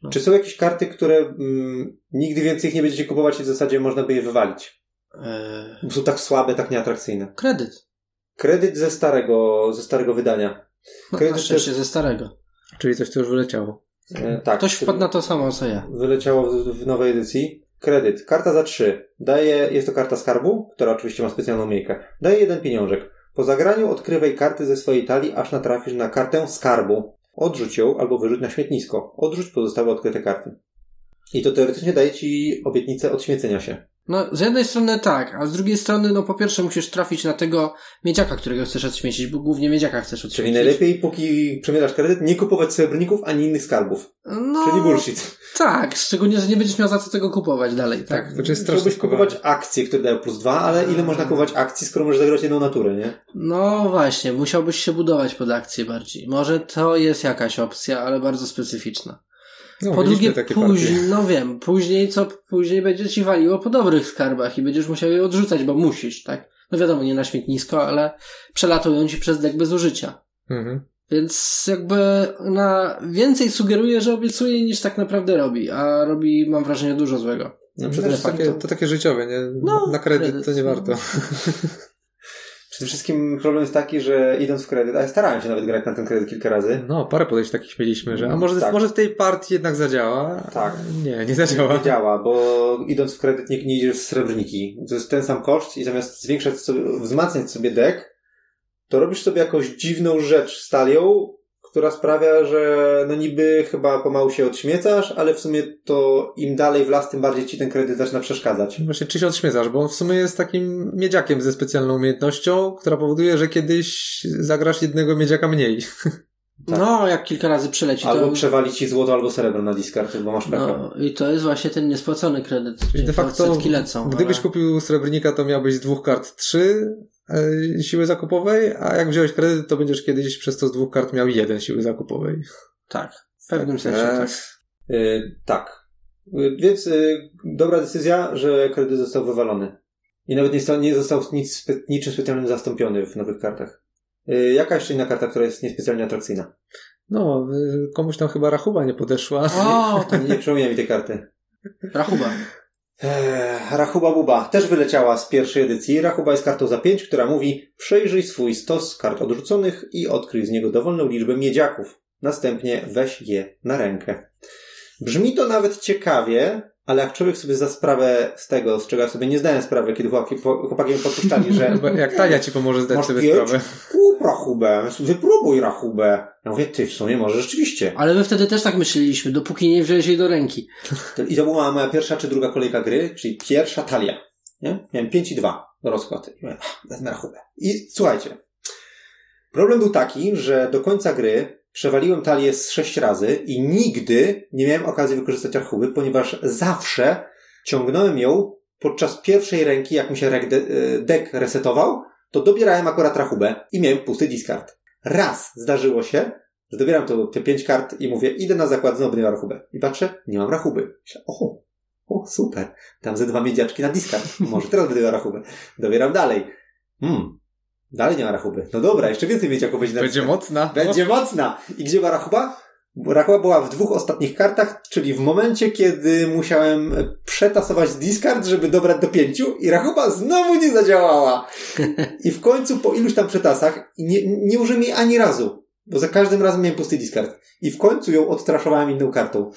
No. Czy są jakieś karty, które mm, nigdy więcej ich nie będziecie kupować i w zasadzie można by je wywalić? Eee, są tak słabe, tak nieatrakcyjne. kredyt. Kredyt ze starego, ze starego wydania. No, Kredyt na szczęście ze starego. Czyli coś, co już wyleciało. E, tak. Ktoś wpadł na to samo, co ja. Wyleciało w, w nowej edycji. Kredyt. Karta za 3. Daje, jest to karta skarbu, która oczywiście ma specjalną miejkę. Daje jeden pieniążek. Po zagraniu odkrywaj karty ze swojej talii, aż natrafisz na kartę skarbu. Odrzuć ją albo wyrzuć na śmietnisko. Odrzuć pozostałe odkryte karty. I to teoretycznie daje ci obietnicę odśmiecenia się. No, z jednej strony tak, a z drugiej strony, no po pierwsze musisz trafić na tego miedziaka, którego chcesz odśmiecić, bo głównie miedziaka chcesz Czyli odśmiecić. najlepiej, póki przemierasz kredyt, nie kupować srebrników ani innych skarbów. No, Czyli bullshit. Tak, szczególnie, że nie będziesz miał za co tego kupować dalej, tak? Tak, to jest strasznie Chciałbyś kupować akcje, które dają plus dwa, ale ile można kupować akcji, skoro możesz zagrać jedną naturę, nie? No właśnie, musiałbyś się budować pod akcję bardziej. Może to jest jakaś opcja, ale bardzo specyficzna. No, po drugie, później, no wiem, później co, później będzie ci waliło po dobrych skarbach i będziesz musiał je odrzucać, bo musisz, tak? No wiadomo, nie na śmietnisko, ale przelatują ci przez dek bez użycia. Mhm. Więc jakby na więcej sugeruje, że obiecuje niż tak naprawdę robi, a robi, mam wrażenie, dużo złego. No, jest wszystkim, takie, to takie życiowe, nie? No, Na kredyt, kredyt, to nie no. warto. przede wszystkim problem jest taki, że idąc w kredyt, a ja starałem się nawet grać na ten kredyt kilka razy, No, parę podejść takich mieliśmy, że a może, Tak. może w tej partii jednak zadziała? Tak. Nie, nie zadziała. nie działa, bo idąc w kredyt nie, nie idziesz w srebrniki. To jest ten sam koszt i zamiast zwiększać sobie, wzmacniać sobie dek, to robisz sobie jakąś dziwną rzecz z talią, która sprawia, że no niby chyba pomału się odśmiecasz, ale w sumie to im dalej w las, tym bardziej ci ten kredyt zaczyna przeszkadzać. Właśnie czy się odśmiecasz, bo on w sumie jest takim miedziakiem ze specjalną umiejętnością, która powoduje, że kiedyś zagrasz jednego miedziaka mniej. Tak. No, jak kilka razy przyleci, Albo to... przewali ci złoto albo srebro na discard, bo masz pecha. No, i to jest właśnie ten niespłacony kredyt, Czyli de facto, lecą. gdybyś ale- kupił srebrnika, to miałbyś z dwóch kart trzy siły zakupowej, a jak wziąłeś kredyt, to będziesz kiedyś przez to z dwóch kart miał jeden siły zakupowej. Tak, w pewnym sensie E, tak. Yy, tak. Yy, więc yy, dobra decyzja, że kredyt został wywalony. I nawet nie, sta- nie został nic, spe- niczym specjalnym zastąpiony w nowych kartach. Yy, jaka jeszcze inna karta, która jest niespecjalnie atrakcyjna? No, e, komuś tam chyba rachuba nie podeszła. O, Nie, nie przypomina mi tej karty. rachuba. Eee, Rachuba Buba też wyleciała z pierwszej edycji. Rachuba jest kartą za pięć, która mówi przejrzyj swój stos kart odrzuconych i odkryj z niego dowolną liczbę miedziaków. Następnie weź je na rękę. Brzmi to nawet ciekawie, ale jak człowiek sobie zda sprawę z tego, z czego ja sobie nie zdałem sprawy, kiedy chłopaki, chłopaki mi podpuszczali, że Jak Tania ci pomoże zdać sobie pięć? sprawę. kup rachubę, wypróbuj rachubę. Ja mówię, ty w sumie może rzeczywiście. Ale my wtedy też tak myśleliśmy, dopóki nie wziąłeś jej do ręki. I to była moja pierwsza czy druga kolejka gry, czyli pierwsza talia. Nie? Miałem 5 i 2 do rozkład. I mówię, "Ach, wezmę rachubę. I słuchajcie. Problem był taki, że do końca gry przewaliłem talię z 6 razy i nigdy nie miałem okazji wykorzystać rachuby, ponieważ zawsze ciągnąłem ją podczas pierwszej ręki, jak mi się rek- de- e, deck resetował, to dobierałem akurat rachubę i miałem pusty discard. Raz zdarzyło się, że dobieram to, te pięć kart i mówię, idę na zakład, znowu nie rachubę. I patrzę, nie mam rachuby. Myślę, o, o, super. Tam ze dwa miedziaczki na discard. Może teraz będę miał rachubę. Dobieram dalej. Hmm. Dalej nie ma rachuby. No dobra, jeszcze więcej miedziaków będzie Będzie mocna. Będzie mocna. I gdzie była rachuba? Rachuba była w dwóch ostatnich kartach, czyli w momencie, kiedy musiałem przetasować discard, żeby dobrać do pięciu i rachuba znowu nie zadziałała. I w końcu po iluś tam przetasach nie, nie użyłem jej ani razu, bo za każdym razem miałem pusty discard. I w końcu ją odstraszowałem inną kartą.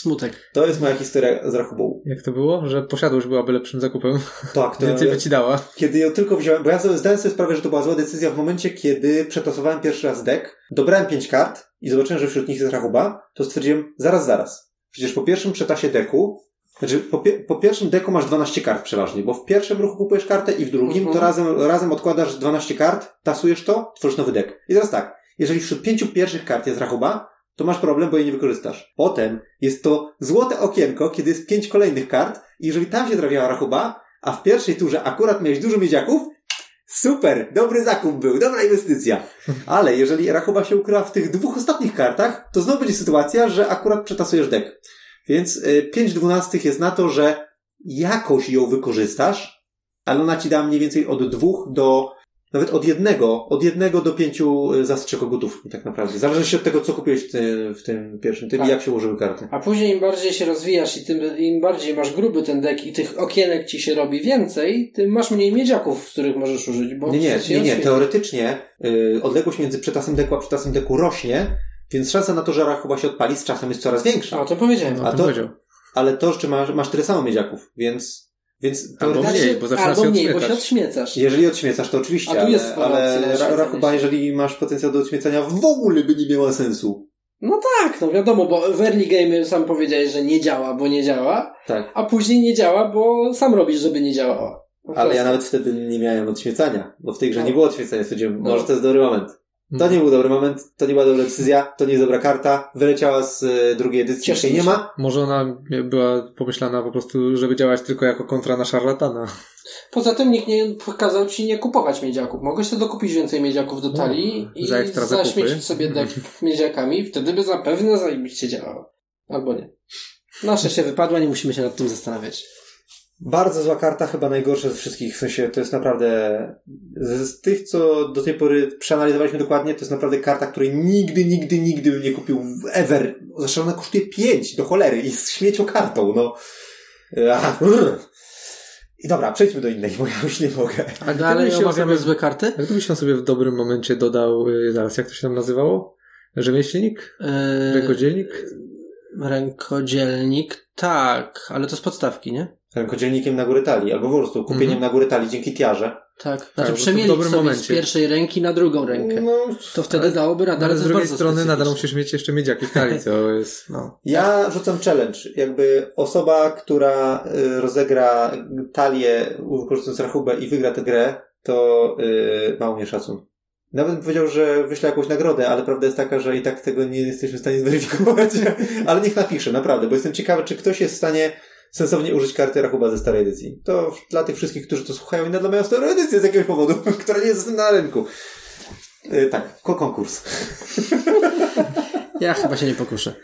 Smutek. To jest moja historia z rachubą. Jak to było? Że posiadłość byłaby lepszym zakupem. Tak, to Więcej by ci dała. Kiedy ją tylko wziąłem, bo ja sobie zdałem sobie sprawę, że to była zła decyzja w momencie, kiedy przetasowałem pierwszy raz deck, dobrałem pięć kart i zobaczyłem, że wśród nich jest rachuba, to stwierdziłem, zaraz, zaraz. Przecież po pierwszym przetasie deku, znaczy po, pie- po pierwszym deku masz 12 kart przeważnie, bo w pierwszym ruchu kupujesz kartę i w drugim Mhm. to razem, razem odkładasz 12 kart, tasujesz to, tworzysz nowy deck. I teraz tak, jeżeli wśród pięciu pierwszych kart jest rachuba, to masz problem, bo jej nie wykorzystasz. Potem jest to złote okienko, kiedy jest pięć kolejnych kart i jeżeli tam się trafiała rachuba, a w pierwszej turze akurat miałeś dużo miedziaków, super, dobry zakup był, dobra inwestycja. Ale jeżeli rachuba się ukryła w tych dwóch ostatnich kartach, to znowu będzie sytuacja, że akurat przetasujesz deck. Więc y, 5 dwunastych jest na to, że jakoś ją wykorzystasz, ale ona ci da mniej więcej od dwóch do nawet od jednego, od jednego do pięciu y, zastrzykogutów tak naprawdę. Zależy się od tego, co kupiłeś w tym, w tym pierwszym tym Tak. i jak się ułożyły karty. A później im bardziej się rozwijasz i tym, im bardziej masz gruby ten dek i tych okienek ci się robi więcej, tym masz mniej miedziaków, których możesz użyć, bo Nie, nie, nie, nie. Teoretycznie y, odległość między przetasem deku a przetasem deku rośnie, więc szansa na to, że rachuba się odpali z czasem jest coraz większa. A, to powiedziałem. A to- powiedział. Ale to, że masz, masz tyle samo miedziaków, więc, więc Albo teoretycznie, mniej, bo zaczynasz Albo się mniej, bo się odśmiecasz. jeżeli odśmiecasz, to oczywiście, A tu jest ale, ale ra, się. jeżeli masz potencjał do odśmiecania, w ogóle by nie miała sensu. No tak, no wiadomo, bo w early game sam powiedziałeś, że nie działa, bo nie działa, Tak. a później nie działa, bo sam robisz, żeby nie działała. Po Ale ja nawet wtedy nie miałem odśmiecania, bo w tej grze No. nie było odśmiecania. Stwierdziłem, No. może to jest dobry moment. To nie był dobry moment, to nie była dobra decyzja, to nie jest dobra karta, wyleciała z e, drugiej edycji, Cieszę nie ma. Może ona była pomyślana po prostu, żeby działać tylko jako kontra na szarlatana. Poza tym nikt nie kazał ci nie kupować miedziaków. Mogłeś sobie dokupić więcej miedziaków do talii No, i za ekstra zaśmiecić sobie dek miedziakami, wtedy by zapewne zajebiście działało. Albo nie. Nasze się wypadła, nie musimy się nad tym zastanawiać. Bardzo zła karta, chyba najgorsza ze wszystkich. W sensie to jest naprawdę. Z, tych, co do tej pory przeanalizowaliśmy dokładnie, to jest naprawdę karta, której nigdy, nigdy, nigdy bym nie kupił ever. Zresztą ona kosztuje 5 do cholery i z śmiecią kartą, no. Ach, brr. I dobra, przejdźmy do innej, bo ja już nie mogę. A dalej się omawiamy osobie- złe karty? Jak gdybyś on sobie w dobrym momencie dodał, y, zaraz, jak to się tam nazywało? Rzemieślnik? Yy, Rękodzielnik? rękodzielnik, tak, ale to z podstawki, nie? Rękodzielnikiem na górę talii, albo po prostu kupieniem Mhm. na górę talii dzięki tiarze. Tak, znaczy w przemienić sobie z momencie. pierwszej ręki na drugą rękę. No, To wtedy ale- dałoby radę, ale Ale to z drugiej strony nadal musisz mieć jeszcze miedziaki w talii, co jest, no. Ja rzucam challenge. Jakby osoba, która y, rozegra talię wykorzystując rachubę i wygra tę grę, to y, mało mnie szacun. Nawet bym powiedział, że wyślę jakąś nagrodę, ale prawda jest taka, że i tak tego nie jesteśmy w stanie zweryfikować. ale niech napisze, naprawdę, bo jestem ciekawy, czy ktoś jest w stanie sensownie użyć karty rachuba ze starej edycji. To dla tych wszystkich, którzy to słuchają i nadal mają starą edycję z jakiegoś powodu, która nie jest na rynku. Y, tak, ko- konkurs. Ja chyba się nie pokuszę.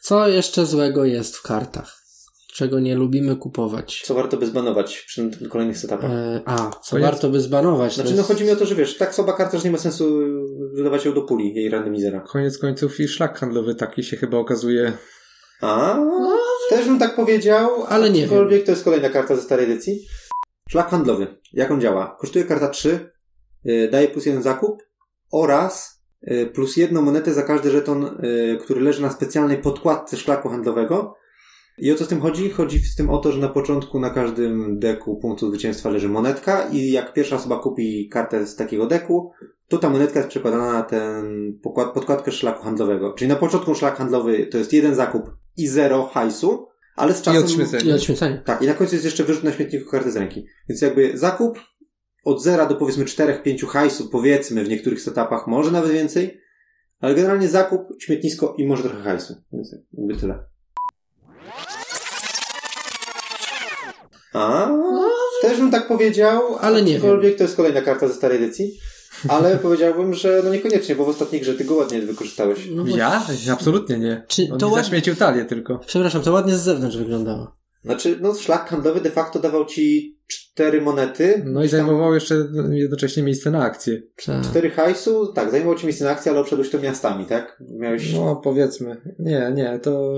Co jeszcze złego jest w kartach? Czego nie lubimy kupować? Co warto by zbanować przy kolejnych setupach? E, a, co Koniec. warto by zbanować? Znaczy, no jest... chodzi mi o to, że wiesz, tak słaba karta, że nie ma sensu dodawać ją do puli, jej randomizera. Koniec końców i szlak handlowy taki się chyba okazuje. A, też bym tak powiedział, Ale nie aczkolwiek to jest kolejna karta ze starej edycji. Szlak handlowy. Jak on działa? Kosztuje karta 3, y, daje plus jeden zakup oraz y, plus jedną monetę za każdy żeton, y, który leży na specjalnej podkładce szlaku handlowego. I o co z tym chodzi? Chodzi z tym o to, że na początku na każdym deku punktu zwycięstwa leży monetka i jak pierwsza osoba kupi kartę z takiego deku, to ta monetka jest przekładana na ten podkładkę szlaku handlowego. Czyli na początku szlak handlowy to jest jeden zakup i zero hajsu, ale z czasem... odśmiecenie. I odśmiecanie. Tak, i na końcu jest jeszcze wyrzut na śmietniku karty z ręki. Więc jakby zakup od zera do powiedzmy 4-5 hajsu, powiedzmy w niektórych setupach, może nawet więcej, ale generalnie zakup, śmietnisko i może trochę hajsu. Więc jakby tyle. A, też bym tak powiedział, Ale nie aczkolwiek to jest kolejna karta ze starej edycji. Ale powiedziałbym, że no niekoniecznie, bo w ostatniej grze ty go ładnie wykorzystałeś. No. Ja? Absolutnie nie. Czy On to mi ład- zaśmiecił talię tylko. Przepraszam, to ładnie z zewnątrz wyglądało. Znaczy, no szlak handlowy de facto dawał ci cztery monety. No i zajmował jeszcze jednocześnie miejsce na akcję. Tak. Cztery hajsu, tak, zajmował ci miejsce na akcji, ale obszedłeś to miastami, tak? Miałeś No powiedzmy. Nie, nie, to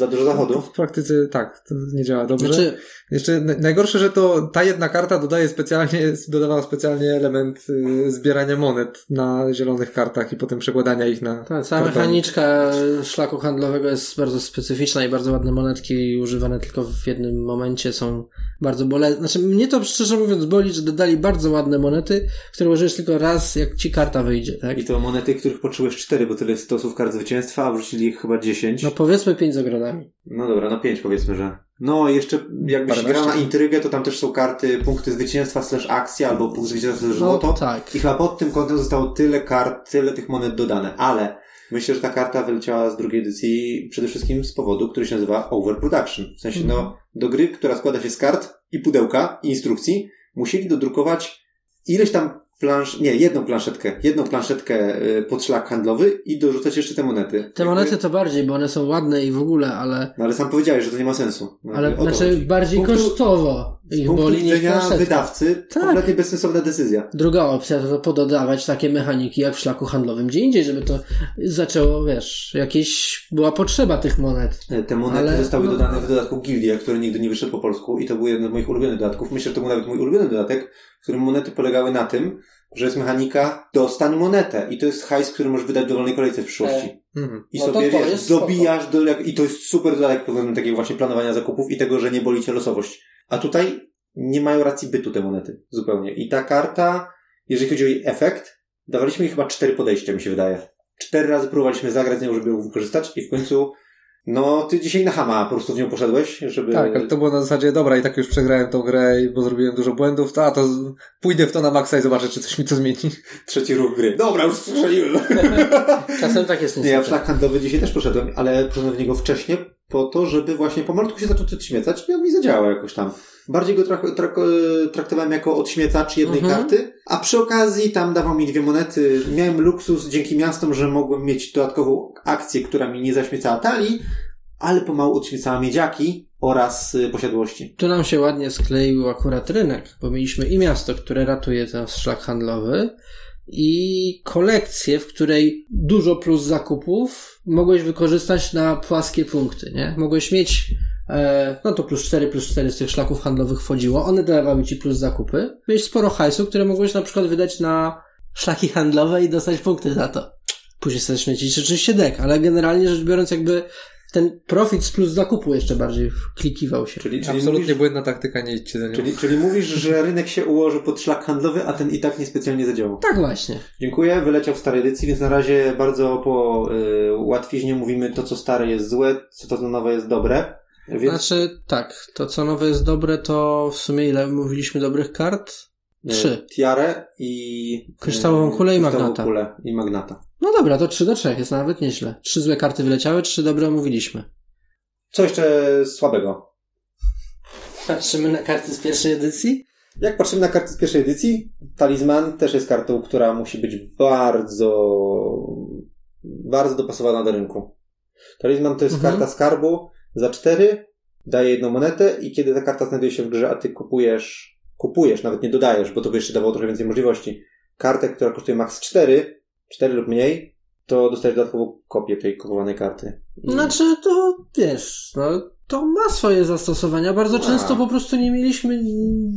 za dużo zachodu. w praktyce tak, to nie działa dobrze. Znaczy, Jeszcze na- najgorsze, że to ta jedna karta dodaje specjalnie, dodawała specjalnie element y, zbierania monet na zielonych kartach i potem przekładania ich na ta cała mechaniczka szlaku handlowego jest bardzo specyficzna i bardzo ładne monetki używane tylko w jednym momencie są bardzo bolesne. Znaczy, mnie to szczerze mówiąc boli, że dodali bardzo ładne monety, które użyjesz tylko raz, jak ci karta wyjdzie, tak? I to monety, których potrzebujesz cztery, bo tyle jest stosów kart zwycięstwa, a wrzucili ich chyba dziesięć. No No, powiedzmy pięć z ogrodami. dobra, no pięć powiedzmy, że. No i jeszcze jakbyś Paręnaście. grał na intrygę, to tam też są karty punkty zwycięstwa slash akcja albo punkt zwycięstwa slash No złoto. tak. I chyba pod tym kątem zostało tyle kart, tyle tych monet dodane, ale myślę, że ta karta wyleciała z drugiej edycji przede wszystkim z powodu, który się nazywa overproduction. W sensie, no, do gry, która składa się z kart i pudełka i instrukcji, musieli dodrukować ileś tam plansz, nie, jedną planszetkę, jedną planszetkę y, pod szlak handlowy i dorzucać jeszcze te monety. Te monety to bardziej, bo one są ładne i w ogóle, ale, No ale sam powiedziałeś, że to nie ma sensu. No, ale znaczy bardziej punktu- kosztowo. Z Ich punktu boli niż widzenia wydawcy, Tak. kompletnie bezsensowna decyzja. Druga opcja to pododawać takie mechaniki jak w szlaku handlowym gdzie indziej, żeby to zaczęło, wiesz, jakieś była potrzeba tych monet. E, Te monety Ale- zostały no- dodane w dodatku Gildia, który nigdy nie wyszedł po polsku i to był jeden z moich ulubionych dodatków. Myślę, że to był nawet mój ulubiony dodatek, w którym monety polegały na tym, że jest mechanika dostań monetę i to jest hajs, który możesz wydać w dowolnej kolejce w przyszłości. Mhm. I No sobie, to wiesz, jest spoko. dobijasz do, jak- i to jest super dodatek pod względem takiego właśnie planowania zakupów i tego, że nie boli cię losowość. A tutaj nie mają racji bytu te monety. Zupełnie. I ta karta, jeżeli chodzi o jej efekt, dawaliśmy jej chyba cztery podejścia, mi się wydaje. Cztery razy próbowaliśmy zagrać z nią, żeby ją wykorzystać i w końcu no, ty dzisiaj na Hama po prostu w nią poszedłeś, żeby... Tak, ale to było na zasadzie, dobra, i tak już przegrałem tą grę, i- bo zrobiłem dużo błędów, to, a to pójdę w to na maksa i zobaczę, czy coś mi to zmieni. Trzeci ruch gry. Dobra, już strzeliłem. Czasem tak jest Nie, ja w niestety. szlak handlowy dzisiaj też poszedłem, ale poszedłem w niego wcześniej po to, żeby właśnie pomalutku się zaczął odśmiecać i on mi zadziałał jakoś tam. Bardziej go trak- trak- traktowałem jako odśmiecacz jednej Mhm. karty, a przy okazji tam dawał mi dwie monety. Miałem luksus dzięki miastom, że mogłem mieć dodatkową akcję, która mi nie zaśmiecała talii, ale pomału odśmiecała miedziaki oraz y, posiadłości. Tu nam się ładnie skleił akurat rynek, bo mieliśmy i miasto, które ratuje ten szlak handlowy i kolekcję, w której dużo plus zakupów mogłeś wykorzystać na płaskie punkty, nie? Mogłeś mieć e, no to plus 4, plus 4 z tych szlaków handlowych wchodziło, one dawały ci plus zakupy. Mieć sporo hajsu, które mogłeś na przykład wydać na szlaki handlowe i dostać punkty za to. Później sobie śmiecić oczywiście dek, ale generalnie rzecz biorąc jakby ten profit z plus zakupu jeszcze bardziej wklikiwał się. Czyli, czyli, Absolutnie mówisz, błędna taktyka, nie idźcie za nią. czyli, czyli mówisz, że rynek się ułoży pod szlak handlowy, a ten i tak niespecjalnie zadziałał. Tak właśnie. Dziękuję, wyleciał w starej edycji, więc na razie bardzo po y, łatwiźnie mówimy to, co stare jest złe, co to co nowe jest dobre. Więc Znaczy, tak, to co nowe jest dobre, to w sumie ile mówiliśmy dobrych kart? Y, trzy. Tiarę i... Kryształową kulę i kryształową magnata. Kulę i magnata. No dobra, to 3 do 3 jest nawet nieźle. Trzy złe karty wyleciały, trzy dobre omówiliśmy. Co jeszcze słabego? Patrzymy na karty z pierwszej edycji? Jak patrzymy na karty z pierwszej edycji, talizman też jest kartą, która musi być bardzo, bardzo dopasowana do rynku. Talizman to jest Mhm. karta skarbu za cztery, daje jedną monetę i kiedy ta karta znajduje się w grze, a ty kupujesz, kupujesz, nawet nie dodajesz, bo to by jeszcze dawało trochę więcej możliwości, kartę, która kosztuje max 4, 4 lub mniej, to dostajesz dodatkową kopię tej kupowanej karty. Znaczy, to wiesz, no, to ma swoje zastosowania. Bardzo Ma. często po prostu nie mieliśmy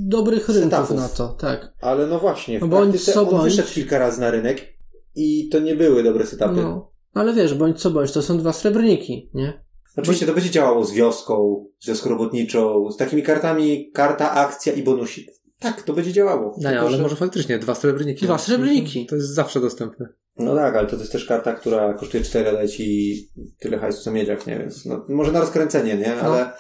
dobrych rynków Setupów. na to, tak. Ale no właśnie, w No bądź co on bądź. wyszedł kilka razy na rynek i to nie były dobre setupy. No. Ale wiesz, bądź co bądź, to są dwa srebrniki, nie? Oczywiście to będzie działało z wioską, z wioską robotniczą, z takimi kartami, karta, akcja i bonusik. Tak, to będzie działało. No, ale że- może faktycznie dwa srebrniki. Dwa srebrniki. To jest zawsze dostępne. No tak, ale to jest też karta, która kosztuje 4, a daje ci tyle hajsu co miedziak, nie? Więc no, może na rozkręcenie, nie? Ale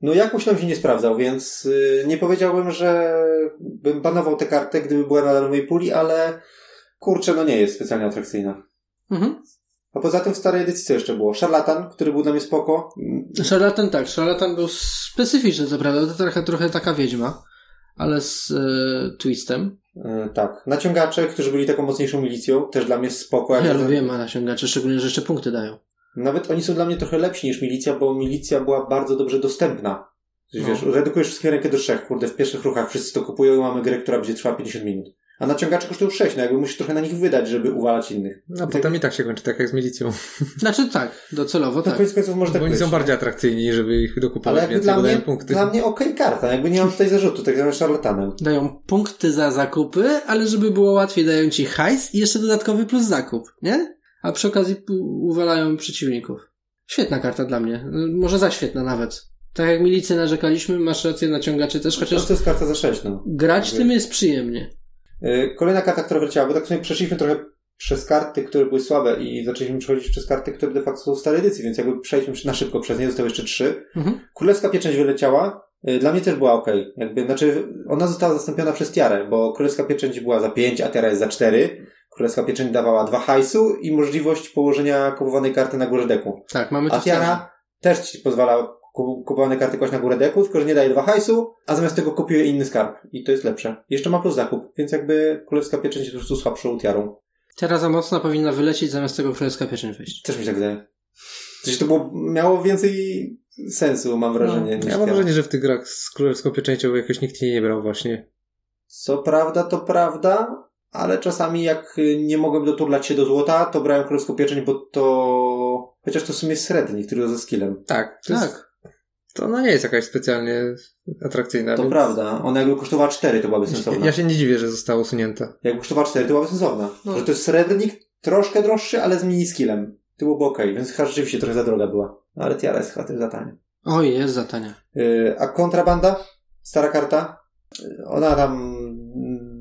no jakoś nam się nie sprawdzał, więc y, nie powiedziałbym, że bym banował tę kartę, gdyby była nadal w mojej puli, ale kurczę, no nie jest specjalnie atrakcyjna. Mhm. A poza tym w starej edycji co jeszcze było? Szarlatan, który był dla mnie spoko. Szarlatan tak, szarlatan był specyficzny, co prawda, to trochę, trochę taka wiedźma, ale z e, twistem. E, tak. Naciągacze, którzy byli taką mocniejszą milicją, też dla mnie spoko. Ja ten- lubię nasiągacze, szczególnie, że jeszcze punkty dają. Nawet oni są dla mnie trochę lepsi niż milicja, bo milicja była bardzo dobrze dostępna. Wiesz, No. redukujesz wszystkie rękę do trzech, kurde, w pierwszych ruchach wszyscy to kupują i mamy grę, która będzie trwała 50 minut. A naciągacze kosztują 6, no jakby musisz trochę na nich wydać, żeby uwalać innych. A potem i tak się kończy, tak jak z milicją. Znaczy tak, docelowo Na tak. koniec końców może tak Bo oni być. są bardziej atrakcyjni, żeby ich Ale dokupować jakby więcej, dla mnie, punkty. dla mnie okej karta, jakby nie mam tutaj zarzutu, tak zwanym szarlatanem. Dają punkty za zakupy, ale żeby było łatwiej, dają ci hajs i jeszcze dodatkowy plus zakup, nie? A przy okazji uwalają przeciwników. Świetna karta dla mnie. Y, Może za świetna nawet. Tak jak milicję narzekaliśmy, masz rację, naciągacze też, Chociaż chociaż to jest karta za 6, no. grać tym jest przyjemnie. Yy, Kolejna karta, która wyleciała, bo tak sobie przeszliśmy trochę przez karty, które były słabe i zaczęliśmy przechodzić przez karty, które de facto są w starej edycji, więc jakby przejdźmy na szybko przez nie, zostały jeszcze trzy. Mhm. Królewska Pieczęć wyleciała. Y, Dla mnie też była ok. Jakby, znaczy, ona została zastąpiona przez Tiarę, bo Królewska Pieczęć była za 5, a Tiara jest za 4. Królewska Pieczęć dawała dwa hajsu i możliwość położenia kupowanej karty na górze deku. Tak, mamy A. Tiara też ci pozwala kupowane karty kłaść na górę deku, tylko że nie daje dwa hajsu, a zamiast tego kopiuje inny skarb. I to jest lepsze. Jeszcze ma plus zakup, więc jakby Królewska Pieczęć jest po prostu słabszą Tiarą. Teraz za mocna powinna wylecieć, zamiast tego królewska pieczęć wyjść. Też mi się tak wydaje. Sensie to było, miało więcej sensu, mam wrażenie, niż Ja mam wrażenie, że w tych grach z królewską pieczęcią jakoś nikt jej nie brał właśnie. Co prawda, to prawda, ale czasami jak nie mogłem doturlać się do złota, to brałem królewską pieczęć, bo to... Chociaż to w sumie jest srebrnik, który ze skillem. Tak, to, Jest, Tak. To ona nie jest jakaś specjalnie atrakcyjna. To więc prawda. Ona jakby kosztowała 4, to byłaby sensowna. Ja się nie dziwię, że została usunięta. Jakby kosztowała 4, to byłaby sensowna. No. Że to jest srebrnik, troszkę droższy, ale z mini skillem. To byłoby okej, więc chyba rzeczywiście trochę za droga była. No, ale Tiara jest chyba też za tania. Oj, jest za tania. Yy, a kontrabanda? Stara karta? Yy, Ona tam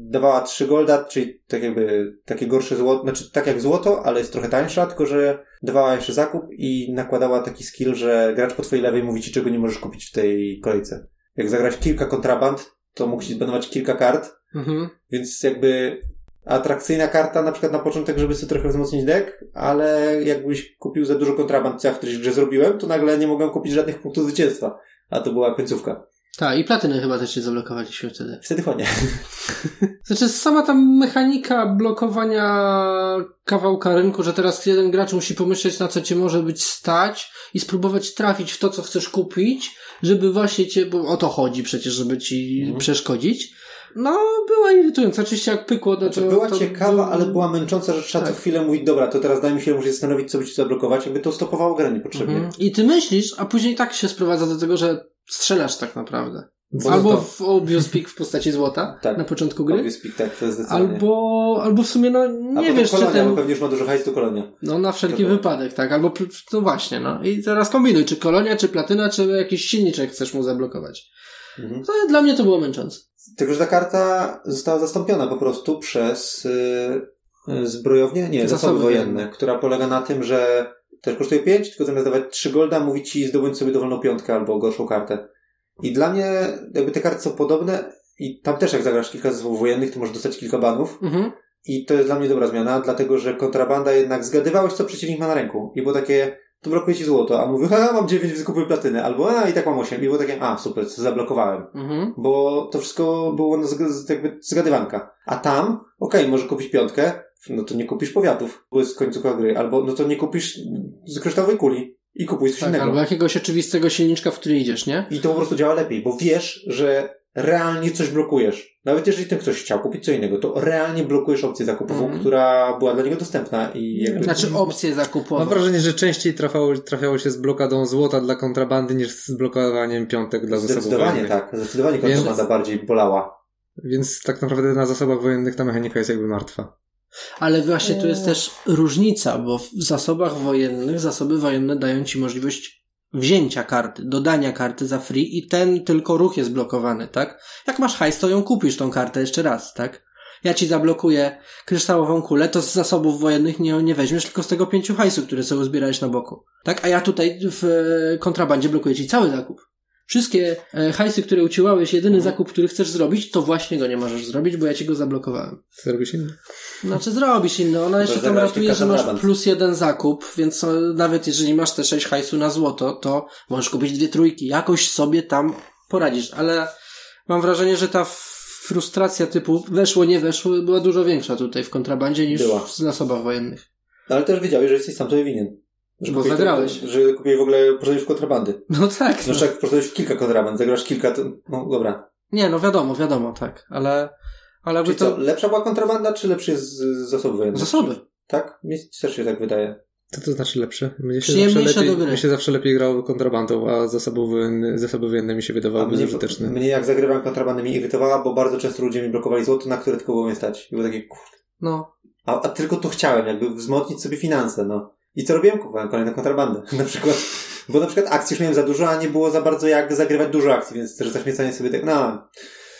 dawała 3 golda, czyli tak jakby takie gorsze złoto, znaczy tak jak złoto, ale jest trochę tańsza, tylko że dawała jeszcze zakup i nakładała taki skill, że gracz po twojej lewej mówi ci, czego nie możesz kupić w tej kolejce. Jak zagrać kilka kontraband, to mógł ci zbanować kilka kart, Mhm. więc jakby atrakcyjna karta na przykład na początek, żeby sobie trochę wzmocnić deck, ale jakbyś kupił za dużo kontraband, co ja w którejś grze zrobiłem, to nagle nie mogłem kupić żadnych punktów zwycięstwa. A to była końcówka. Tak, i platyny chyba też się zablokowaliśmy wtedy. Wtedy chonie. Znaczy, sama ta mechanika blokowania kawałka rynku, że teraz jeden gracz musi pomyśleć, na co cię może być stać i spróbować trafić w to, co chcesz kupić, żeby właśnie cię, bo o to chodzi przecież, żeby ci Mhm. przeszkodzić. No, była irytująca. Oczywiście jak pykło, no to... Znaczy, była to, ciekawa, to- ale była męcząca, że trzeba Tak. co chwilę mówić, dobra, to teraz daj mi chwilę, muszę się zastanowić, co by ci zablokować, jakby to stopowało grę niepotrzebnie. Mhm. I ty myślisz, a później tak się sprowadza do tego, że strzelasz tak naprawdę. Co Albo to? w obvious pick w postaci złota Tak. na początku gry. Obvious pick, tak, to jest zdecydowanie. Albo, albo w sumie no nie wiesz, czy kolonia, ten... bo pewnie już ma dużo hajsu, kolonia. No na wszelki wypadek, tak. Albo no właśnie, no. I teraz kombinuj, czy kolonia, czy platyna, czy jakiś silniczek chcesz mu zablokować. Mhm. To dla mnie to było męczące. Tylko, że ta karta została zastąpiona po prostu przez y, y, zbrojownię, nie, zasoby, Zasoby wojenne, wojenne. która polega na tym, że też kosztuje 5, tylko zamiast dawać 3 golda, mówi ci zdobądź sobie dowolną piątkę albo gorszą kartę. I dla mnie jakby te karty są podobne i tam też jak zagrasz kilka zasobów wojennych, to możesz dostać kilka banów Mhm. i to jest dla mnie dobra zmiana, dlatego że kontrabanda jednak zgadywałeś, co przeciwnik ma na ręku i było takie, to blokuje ci złoto, a mówi, ha, mam 9, wykupuj platyny, albo a, i tak mam 8 i było takie, a, super, zablokowałem Mhm. bo to wszystko było na zg- jakby zgadywanka. A tam, okej, może kupić piątkę, no to nie kupisz powiatów, bo jest końcówka gry, albo no to nie kupisz z kryształowej kuli i kupuj coś Tak, innego. albo jakiegoś oczywistego silniczka, w który idziesz, nie? I to po prostu działa lepiej, bo wiesz, że realnie coś blokujesz. Nawet jeżeli ten ktoś chciał kupić co innego, to realnie blokujesz opcję zakupową, Mhm. która była dla niego dostępna i jakby... Znaczy opcje zakupowe. Mam wrażenie, że częściej trafiało, trafiało się z blokadą złota dla kontrabandy niż z blokowaniem piątek dla zasobów Zdecydowanie tak, zdecydowanie Więc- kontrabanda bardziej bolała. Więc tak naprawdę na zasobach wojennych ta mechanika jest jakby martwa. Ale właśnie tu jest też różnica, bo w zasobach wojennych zasoby wojenne dają ci możliwość wzięcia karty, dodania karty za free i ten tylko ruch jest blokowany, tak? Jak masz hajs, to ją kupisz tą kartę jeszcze raz, tak? Ja ci zablokuję kryształową kulę, to z zasobów wojennych nie, nie weźmiesz, tylko z tego pięciu hajsu, które sobie uzbierałeś na boku. Tak? A ja tutaj w kontrabandzie blokuję ci cały zakup. Wszystkie e, hajsy, które uciłałeś, jedyny zakup, który chcesz zrobić, to właśnie go nie możesz zrobić, bo ja ci go zablokowałem. Co robisz inny? Znaczy zrobisz inny. Ona jeszcze tam ratuje, że masz plus jeden zakup, więc e, nawet jeżeli masz te sześć hajsu na złoto, to możesz kupić dwie trójki. Jakoś sobie tam poradzisz, ale mam wrażenie, że ta frustracja typu weszło, nie weszło była dużo większa tutaj w kontrabandzie niż Była. w zasobach wojennych. No, ale też wiedziałeś, że jesteś sam sobie winien. Że Bo zagrałeś. Że kupiłeś w ogóle, poszedłeś w kontrabandy. No tak. No. Zresztą jak poszedłeś w kilka kontraband, zagrasz kilka, to no dobra. Nie, no wiadomo, wiadomo, tak. Ale, ale Czyli co, to... lepsza była kontrabanda, czy lepszy jest z zasoby wojenne? Zasoby. Tak? Mi też się tak wydaje. Co to znaczy lepsze? Mnie się, Przyjemniejsze zawsze lepiej, do gry. mnie się zawsze lepiej grało kontrabandą, a zasoby wojenne, zasoby wojenne mi się wydawały mnie, bezużyteczne. mnie jak zagrywałem kontrabandę mi irytowała, bo bardzo często ludzie mi blokowali złoto, na które tylko było mnie stać. I było takie, kurde. No. A, a tylko to chciałem, jakby wzmocnić sobie finanse, no. I co robiłem? Kupowałem kolejną kontrabandę. Na przykład, bo na przykład akcji już miałem za dużo, a nie było za bardzo jak zagrywać dużo akcji, więc też zaśmiecanie sobie tak, no,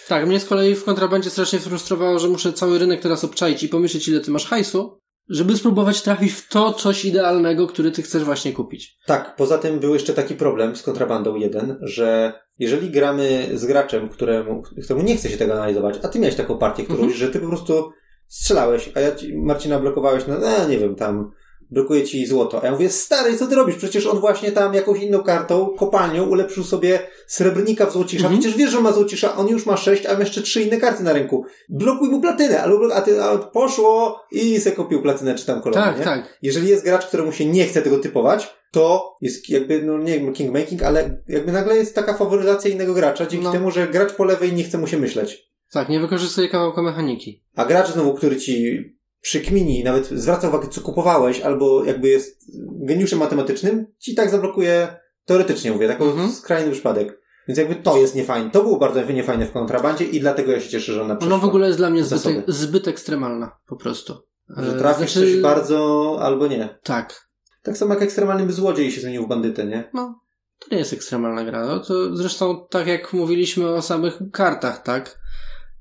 Tak, mnie z kolei w kontrabandzie strasznie frustrowało, że muszę cały rynek teraz obczaić i pomyśleć, ile ty masz hajsu, żeby spróbować trafić w to coś idealnego, który ty chcesz właśnie kupić. Tak, poza tym był jeszcze taki problem z kontrabandą jeden, że jeżeli gramy z graczem, któremu, któremu nie chce się tego analizować, a ty miałeś taką partię którąś, Mhm. że ty po prostu strzelałeś, a ja ci, Marcina blokowałeś na, no, nie wiem, tam blokuje ci złoto. A ja mówię, stary, co ty robisz? Przecież on właśnie tam jakąś inną kartą, kopalnią, ulepszył sobie srebrnika w złocisza. Mhm. Przecież wiesz, że ma złocisza, on już ma sześć, a ma jeszcze trzy inne karty na ręku. Blokuj mu platynę, albo, a ty a poszło i se kupił platynę czy tam kolonę, tak, nie? tak. jeżeli jest gracz, któremu się nie chce tego typować, to jest jakby, no nie wiem, kingmaking, ale jakby nagle jest taka faworyzacja innego gracza, dzięki No. temu, że gracz po lewej nie chce mu się myśleć. Tak, nie wykorzystuje kawałka mechaniki. A gracz znowu, który ci przykmini, nawet zwraca uwagę, co kupowałeś, albo jakby jest geniuszem matematycznym, ci tak zablokuje, teoretycznie mówię, taki Mhm. skrajny przypadek. Więc jakby to jest niefajne. To było bardzo niefajne w kontrabandzie i dlatego ja się cieszę, że ona przeszła. Ona w ogóle jest dla mnie zbyt, Zasoby. zbyt ekstremalna, po prostu. Że E, trafisz znaczy- coś bardzo, albo nie. Tak. Tak samo jak ekstremalny złodziej się zmienił w bandytę, nie? No, to nie jest ekstremalna gra. No, to zresztą tak jak mówiliśmy o samych kartach, tak?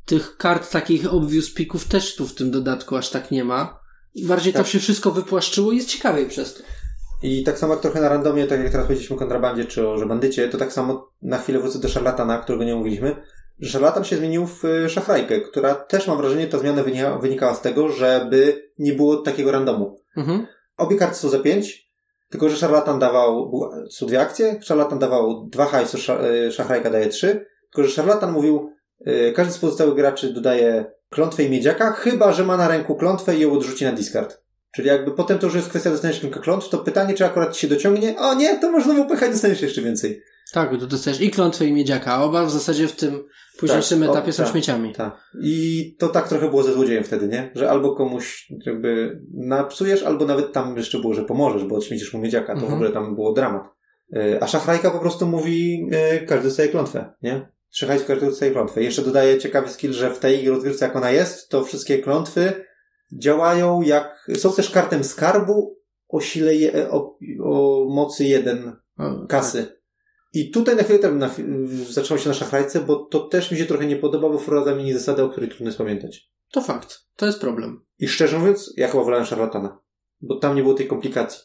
Tych kart takich obvious pików też tu w tym dodatku aż tak nie ma. Bardziej Tak. to się wszystko wypłaszczyło i jest ciekawiej przez to. I tak samo jak trochę na randomie, tak jak teraz powiedzieliśmy o kontrabandzie czy o że bandycie, to tak samo na chwilę wrócę do szarlatana, którego nie mówiliśmy, że szarlatan się zmienił w y, szachrajkę, która też mam wrażenie, ta zmiana wynika, wynikała z tego, żeby nie było takiego randomu. Mhm. Obie karty są za pięć, tylko że szarlatan dawał, są dwie akcje, szarlatan dawał dwa hajsu, sza- szachrajka daje trzy, tylko że szarlatan mówił, każdy z pozostałych graczy dodaje klątwę i miedziaka, chyba że ma na ręku klątwę i ją odrzuci na discard. Czyli jakby potem to już jest kwestia, dostaniesz kilka klątw, to pytanie, czy akurat ci się dociągnie, o nie, to można upychać, dostaniesz jeszcze więcej. Tak, tu dostajesz i klątwę i miedziaka. a Oba w zasadzie w tym późniejszym Tak, o, etapie są tak. śmieciami. Tak. I to tak trochę było ze złodziejem wtedy, nie? Że albo komuś jakby napsujesz, albo nawet tam jeszcze było, że pomożesz, bo odśmiecisz mu miedziaka. To w Mhm. ogóle tam było dramat. Y, A szachrajka po prostu mówi, y, każdy dostaje klątwę, nie? Trzy rozgrywce i klątwy. Jeszcze dodaję ciekawy skill, że w tej rozgrywce jak ona jest, to wszystkie klątwy działają jak, są też kartem skarbu o sile, je, o, o mocy jeden O, kasy. I tutaj na chwilę na, zaczęło się na szachrajce, bo to też mi się trochę nie podoba, bo wprowadza mini zasadę, o której trudno jest pamiętać. To fakt. To jest problem. I szczerze mówiąc, ja chyba wolałem szarlatana. Bo tam nie było tej komplikacji,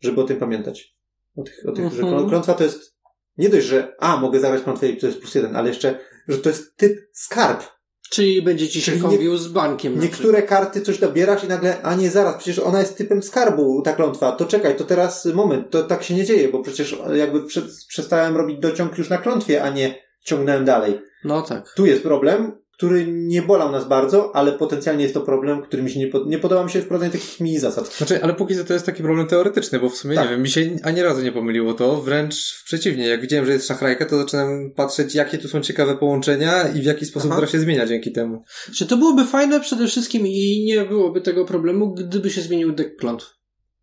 żeby o tym pamiętać. O tych, o tych że Mhm. klą- klątwa to jest nie dość, że a, mogę klątwę i to jest plus jeden, ale jeszcze, że to jest typ skarb. Czyli będzie ci się nie- kombił z bankiem. Niektóre karty coś dobierasz i nagle, a nie, zaraz, przecież ona jest typem skarbu, ta klątwa, to czekaj, to teraz moment, to tak się nie dzieje, bo przecież jakby prze, przestałem robić dociąg już na klątwie, a nie ciągnąłem dalej. No tak. Tu jest problem, który nie bolał nas bardzo, ale potencjalnie jest to problem, który mi się nie, pod... nie podoba mi się wprowadzenie takich mini zasad. Znaczy, ale póki co to jest taki problem teoretyczny, bo w sumie Tak. nie wiem, mi się ani razu nie pomyliło to, wręcz przeciwnie. Jak widziałem, że jest szachrajka, to zacząłem patrzeć, jakie tu są ciekawe połączenia i w jaki sposób Aha. gra się zmienia dzięki temu. Czy to byłoby fajne przede wszystkim i nie byłoby tego problemu, gdyby się zmienił deck klątw.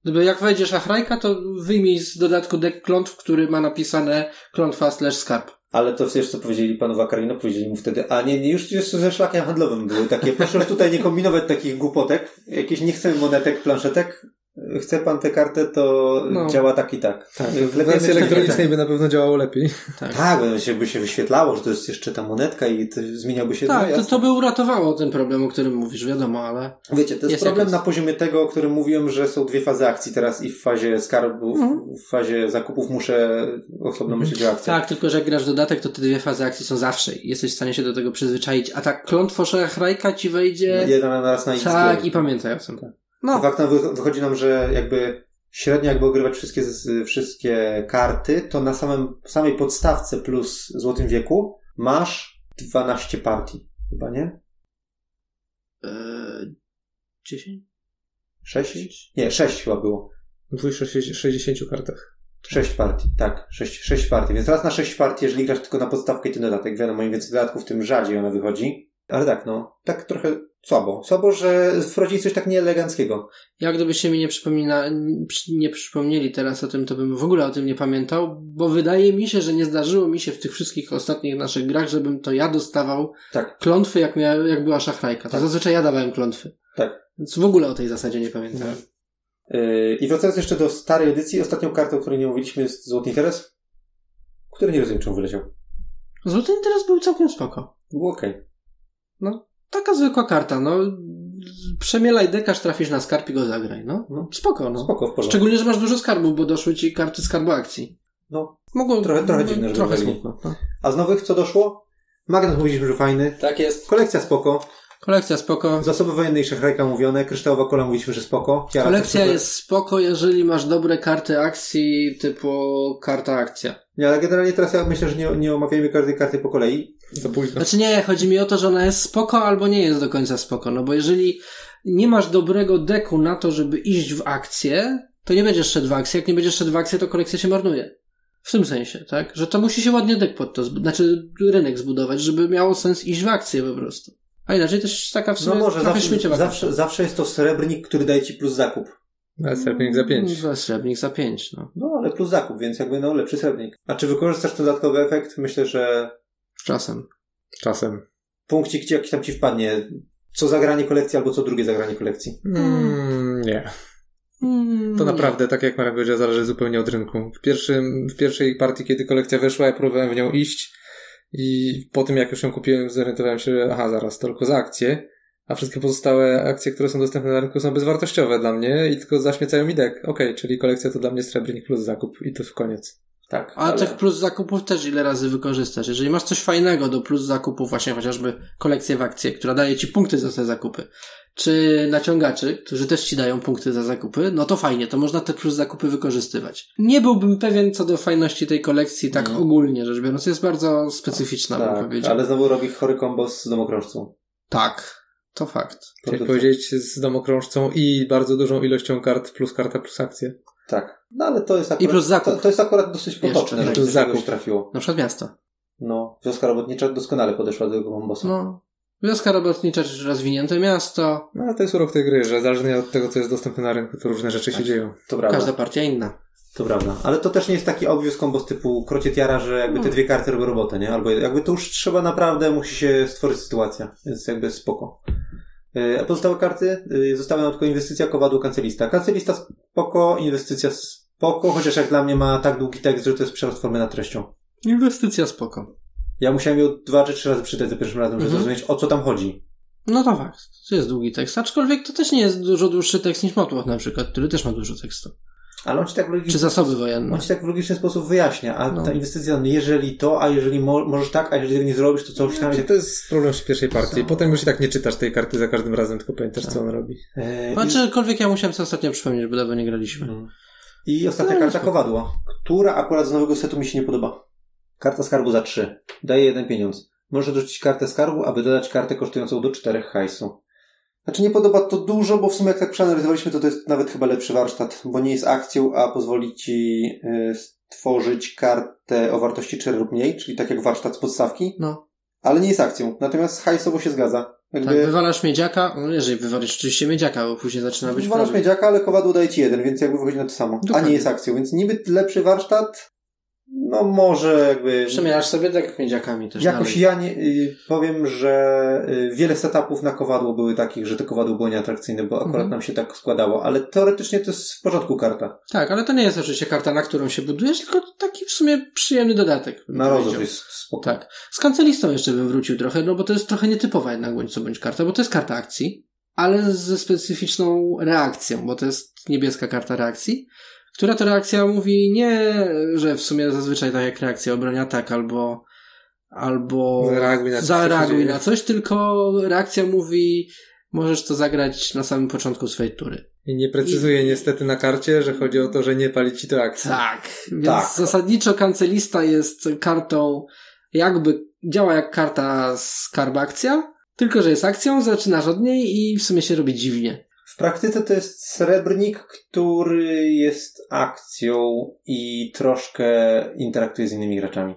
Gdyby jak wejdzie szachrajka, to wyjmij z dodatku deck klątw, który ma napisane klątwa slash skarb. Ale to co powiedzieli panu Wakarino? Powiedzieli mu wtedy, a nie, nie już, już ze szlakiem handlowym były takie, proszę tutaj nie kombinować takich głupotek, jakieś nie chcemy monetek, planszetek, chce pan tę kartę, to No. działa tak i tak. Tak, w wersji elektronicznej by na pewno działało lepiej. Tak. Tak, bo się, by się wyświetlało, że to jest jeszcze ta monetka i to zmieniałby się... no, Tak, to, to by uratowało ten problem, o którym mówisz, wiadomo, ale... Wiecie, to jest, Jest problem na poziomie tego, o którym mówiłem, że są dwie fazy akcji teraz i w fazie skarbów, Mhm. w fazie zakupów muszę osobno myśleć o akcjach. Tak, tylko że jak grasz dodatek, to te dwie fazy akcji są zawsze i jesteś w stanie się do tego przyzwyczaić, a tak klątwo szachrajka ci wejdzie... Jeden na raz na X. Tak, i pamiętaj o tym. No, Faktem wy- wychodzi nam, że jakby średnio jakby ogrywać wszystkie, wszystkie karty, to na samym, samej podstawce plus Złotym Wieku masz 12 partii. Chyba nie? Eee, 10? 6? Nie, 6 chyba było. W 60 kartach. 6 partii, tak. 6, 6 partii. Więc raz na 6 partii, jeżeli grasz tylko na podstawkę i ten dodatek. Wiadomo, im więcej dodatków, tym rzadziej ona wychodzi. Ale tak, no. Tak trochę słabo. Słabo, że wprowadzili coś tak nieeleganckiego. Jak gdybyście mi nie, przypomina, nie przypomnieli teraz o tym, to bym w ogóle o tym nie pamiętał, bo wydaje mi się, że nie zdarzyło mi się w tych wszystkich ostatnich naszych grach, żebym to ja dostawał Tak. klątwy, jak, mia, jak była szachrajka. To Tak. zazwyczaj ja dawałem klątwy. Tak. Więc w ogóle o tej zasadzie nie pamiętałem. Yy, I wracając jeszcze do starej edycji, ostatnią kartą, o której nie mówiliśmy, jest Złoty Interes, który nie rozumiem, czemu wyleciał. Złoty interes był całkiem spoko. Było okej. Taka zwykła karta, no. Przemielaj dekarz, trafisz na skarb i go zagraj, no. No. Spoko, no. Spoko, w porządku. Szczególnie, że masz dużo skarbów, bo doszły ci karty skarbu akcji. No. Mogło Trochę- trochę no, dziwne, że Trochę smutno. No. A z nowych co doszło? Magnet mówiliśmy, że fajny. Tak jest. Kolekcja spoko. Kolekcja spoko. Zasoby wojenne i szachrajka mówione. Kryształowa kola mówiliśmy, że spoko. Tiara Kolekcja jest spoko, jeżeli masz dobre karty akcji typu karta akcja. Nie, ale generalnie teraz ja myślę, że nie, nie omawiajmy każdej karty po kolei. Za późno. Znaczy nie, chodzi mi o to, że ona jest spoko albo nie jest do końca spoko, no bo jeżeli nie masz dobrego deku na to, żeby iść w akcję, to nie będziesz szedł w akcję. Jak nie będziesz szedł w akcję, to kolekcja się marnuje. W tym sensie, tak? Że to musi się ładnie dek pod to, znaczy rynek zbudować, żeby miało sens iść w akcję po prostu. A inaczej też taka w sumie No może trochę zawsze, zawsze, zawsze jest to srebrnik, który daje ci plus zakup. Ale serpnik za 5. Za srebrnik za pięć, no. No, ale plus zakup, więc jakby no lepszy srebrnik. A czy wykorzystasz ten dodatkowy efekt? Myślę, że Czasem. Czasem. punkcik ci jakiś tam ci wpadnie. Co zagranie kolekcji albo co drugie zagranie kolekcji. Mm, nie. Mm, To nie. naprawdę, tak jak Marek powiedział, zależy zupełnie od rynku. W, pierwszym, w pierwszej partii, kiedy kolekcja weszła, ja próbowałem w nią iść i po tym, jak już ją kupiłem, zorientowałem się, że aha, zaraz, to tylko za akcje, a wszystkie pozostałe akcje, które są dostępne na rynku są bezwartościowe dla mnie i tylko zaśmiecają mi deck. Okej, czyli kolekcja to dla mnie srebrnik plus zakup i to w koniec. Tak. A ale- tych plus zakupów też ile razy wykorzystasz? Jeżeli masz coś fajnego do plus zakupów, właśnie chociażby kolekcję w akcję, która daje ci punkty za te zakupy, czy naciągaczy, którzy też ci dają punkty za zakupy, no to fajnie, to można te plus zakupy wykorzystywać. Nie byłbym pewien co do fajności tej kolekcji, tak Mhm. ogólnie rzecz biorąc. Jest bardzo specyficzna, bym Tak, powiedział. ale znowu robi chory kombo z domokrążcą. Tak, to fakt. Chciałem powiedzieć z domokrążcą i bardzo dużą ilością kart plus karta plus akcje. Tak. No ale to jest akurat, plus zakup. To, to jest akurat dosyć Jeszcze, potoczne, tak. że zakup. trafiło. Na przykład miasto. No, wioska robotnicza doskonale podeszła do tego kombosa. No. Wioska robotnicza, czy rozwinięte miasto. No ale to jest urok tej gry, że zależnie od tego, co jest dostępne na rynku, to różne rzeczy się dzieją. To prawda. Każda partia inna. To prawda. Ale to też nie jest taki obvious combo z typu krocie tiara, że jakby te dwie karty robią robotę, nie? Albo jakby to już trzeba naprawdę, musi się stworzyć sytuacja. Więc jakby spoko. E, A pozostałe karty e, została nam tylko inwestycja, kowadło, kancelista. Kancelista spoko, inwestycja spoko, chociaż jak dla mnie ma tak długi tekst, że to jest przerost formy nad treścią. Inwestycja spoko. Ja musiałem ją dwa czy trzy razy czytać za pierwszym razem, żeby Mhm. zrozumieć o co tam chodzi. No to fakt. To jest długi tekst. Aczkolwiek to też nie jest dużo dłuższy tekst niż Motłoch na przykład, który też ma dużo tekstu. Ale on ci tak w logiczny, Czy zasoby wojenne. on ci tak w logiczny sposób wyjaśnia, a No. ta inwestycja, no jeżeli to, a jeżeli mo- możesz tak, a jeżeli tego nie zrobisz, to coś tam. To jest problem w pierwszej partii. Potem już i tak nie czytasz tej karty za każdym razem, tylko pamiętasz, co ona robi. E, Znaczy, aczkolwiek ja musiałem sobie ostatnio przypomnieć, bo dawno nie graliśmy. Mm. I ostatnia No, karta kowadła, która akurat z nowego setu mi się nie podoba. Karta skarbu za 3. Daje jeden pieniądz. Możesz dorzucić kartę skarbu, aby dodać kartę kosztującą do 4 hajsu. Znaczy nie podoba to dużo, bo w sumie jak tak przeanalizowaliśmy, to to jest nawet chyba lepszy warsztat, bo nie jest akcją, a pozwoli ci y, stworzyć kartę o wartości 4 lub mniej, czyli tak jak warsztat z podstawki, No. ale nie jest akcją. Natomiast hajsowo się zgadza. Tak, Jakby wywalasz miedziaka, no jeżeli wywalisz oczywiście miedziaka, bo później zaczyna być Wywalasz problem. miedziaka, ale kowadło daje ci jeden, więc jakby wychodzi na to samo. A Dokładnie. nie jest akcją, więc niby lepszy warsztat, no może jakby... Przemierasz sobie tak miedziakami też Jakoś dalej. ja nie, y, powiem, że y, wiele setupów na kowadło były takich, że to kowadło było nieatrakcyjne, bo akurat Mhm. nam się tak składało, ale teoretycznie to jest w porządku karta. Tak, ale to nie jest oczywiście karta, na którą się budujesz, tylko taki w sumie przyjemny dodatek. Na rozwój jest spoko. Tak. Z kancelistą jeszcze bym wrócił trochę, no bo to jest trochę nietypowa jednak bądź co bądź karta, bo to jest karta akcji, ale ze specyficzną reakcją, bo to jest niebieska karta reakcji, która to reakcja mówi nie, że w sumie zazwyczaj tak jak reakcja obrania tak, albo albo Zareaguj na zareaguj na coś, tylko reakcja mówi możesz to zagrać na samym początku swojej tury. I nie precyzuje niestety na karcie, że chodzi o to, że nie pali ci to akcji. Tak, więc Tak. zasadniczo kancelista jest kartą, jakby działa jak karta skarb akcja, tylko że jest akcją, zaczynasz od niej i w sumie się robi dziwnie. W praktyce to jest srebrnik, który jest akcją i troszkę interaktuje z innymi graczami.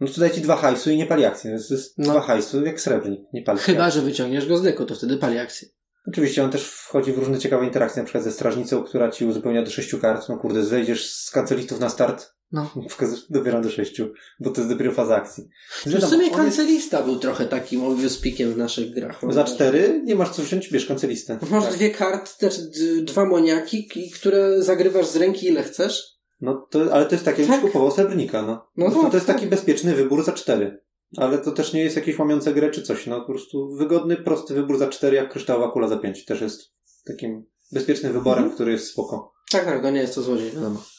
No to daje ci dwa hajsu i nie pali akcji. To jest No. dwa hajsu jak srebrnik, nie pali Chyba, akcji. że wyciągniesz go z deku, to wtedy pali akcję. Oczywiście on też wchodzi w różne ciekawe interakcje, na przykład ze strażnicą, która ci uzupełnia do sześciu kart. No kurde, zejdziesz z kancelistów na start, No. dopiero do sześciu, bo to jest dopiero faza akcji. W Wiadomo, sumie on jest- kancelista był trochę takim obwiuspikiem w naszych grach. Za cztery nie masz co wziąć, bierz kancelistę. Masz Tak. dwie karty, znaczy dwa moniaki, które zagrywasz z ręki ile chcesz. No to, ale to jest takie, jakbyś Tak. kupował srebrnika, no. No to, tak, to jest tak. taki bezpieczny wybór za cztery. Ale to też nie jest jakieś łamiące grę czy coś, no po prostu wygodny, prosty wybór za cztery, jak kryształowa kula za pięć. Też jest takim bezpiecznym wyborem, Mhm. który jest spoko. Tak, tak, to nie jest to złodziej, wiadomo. Tak.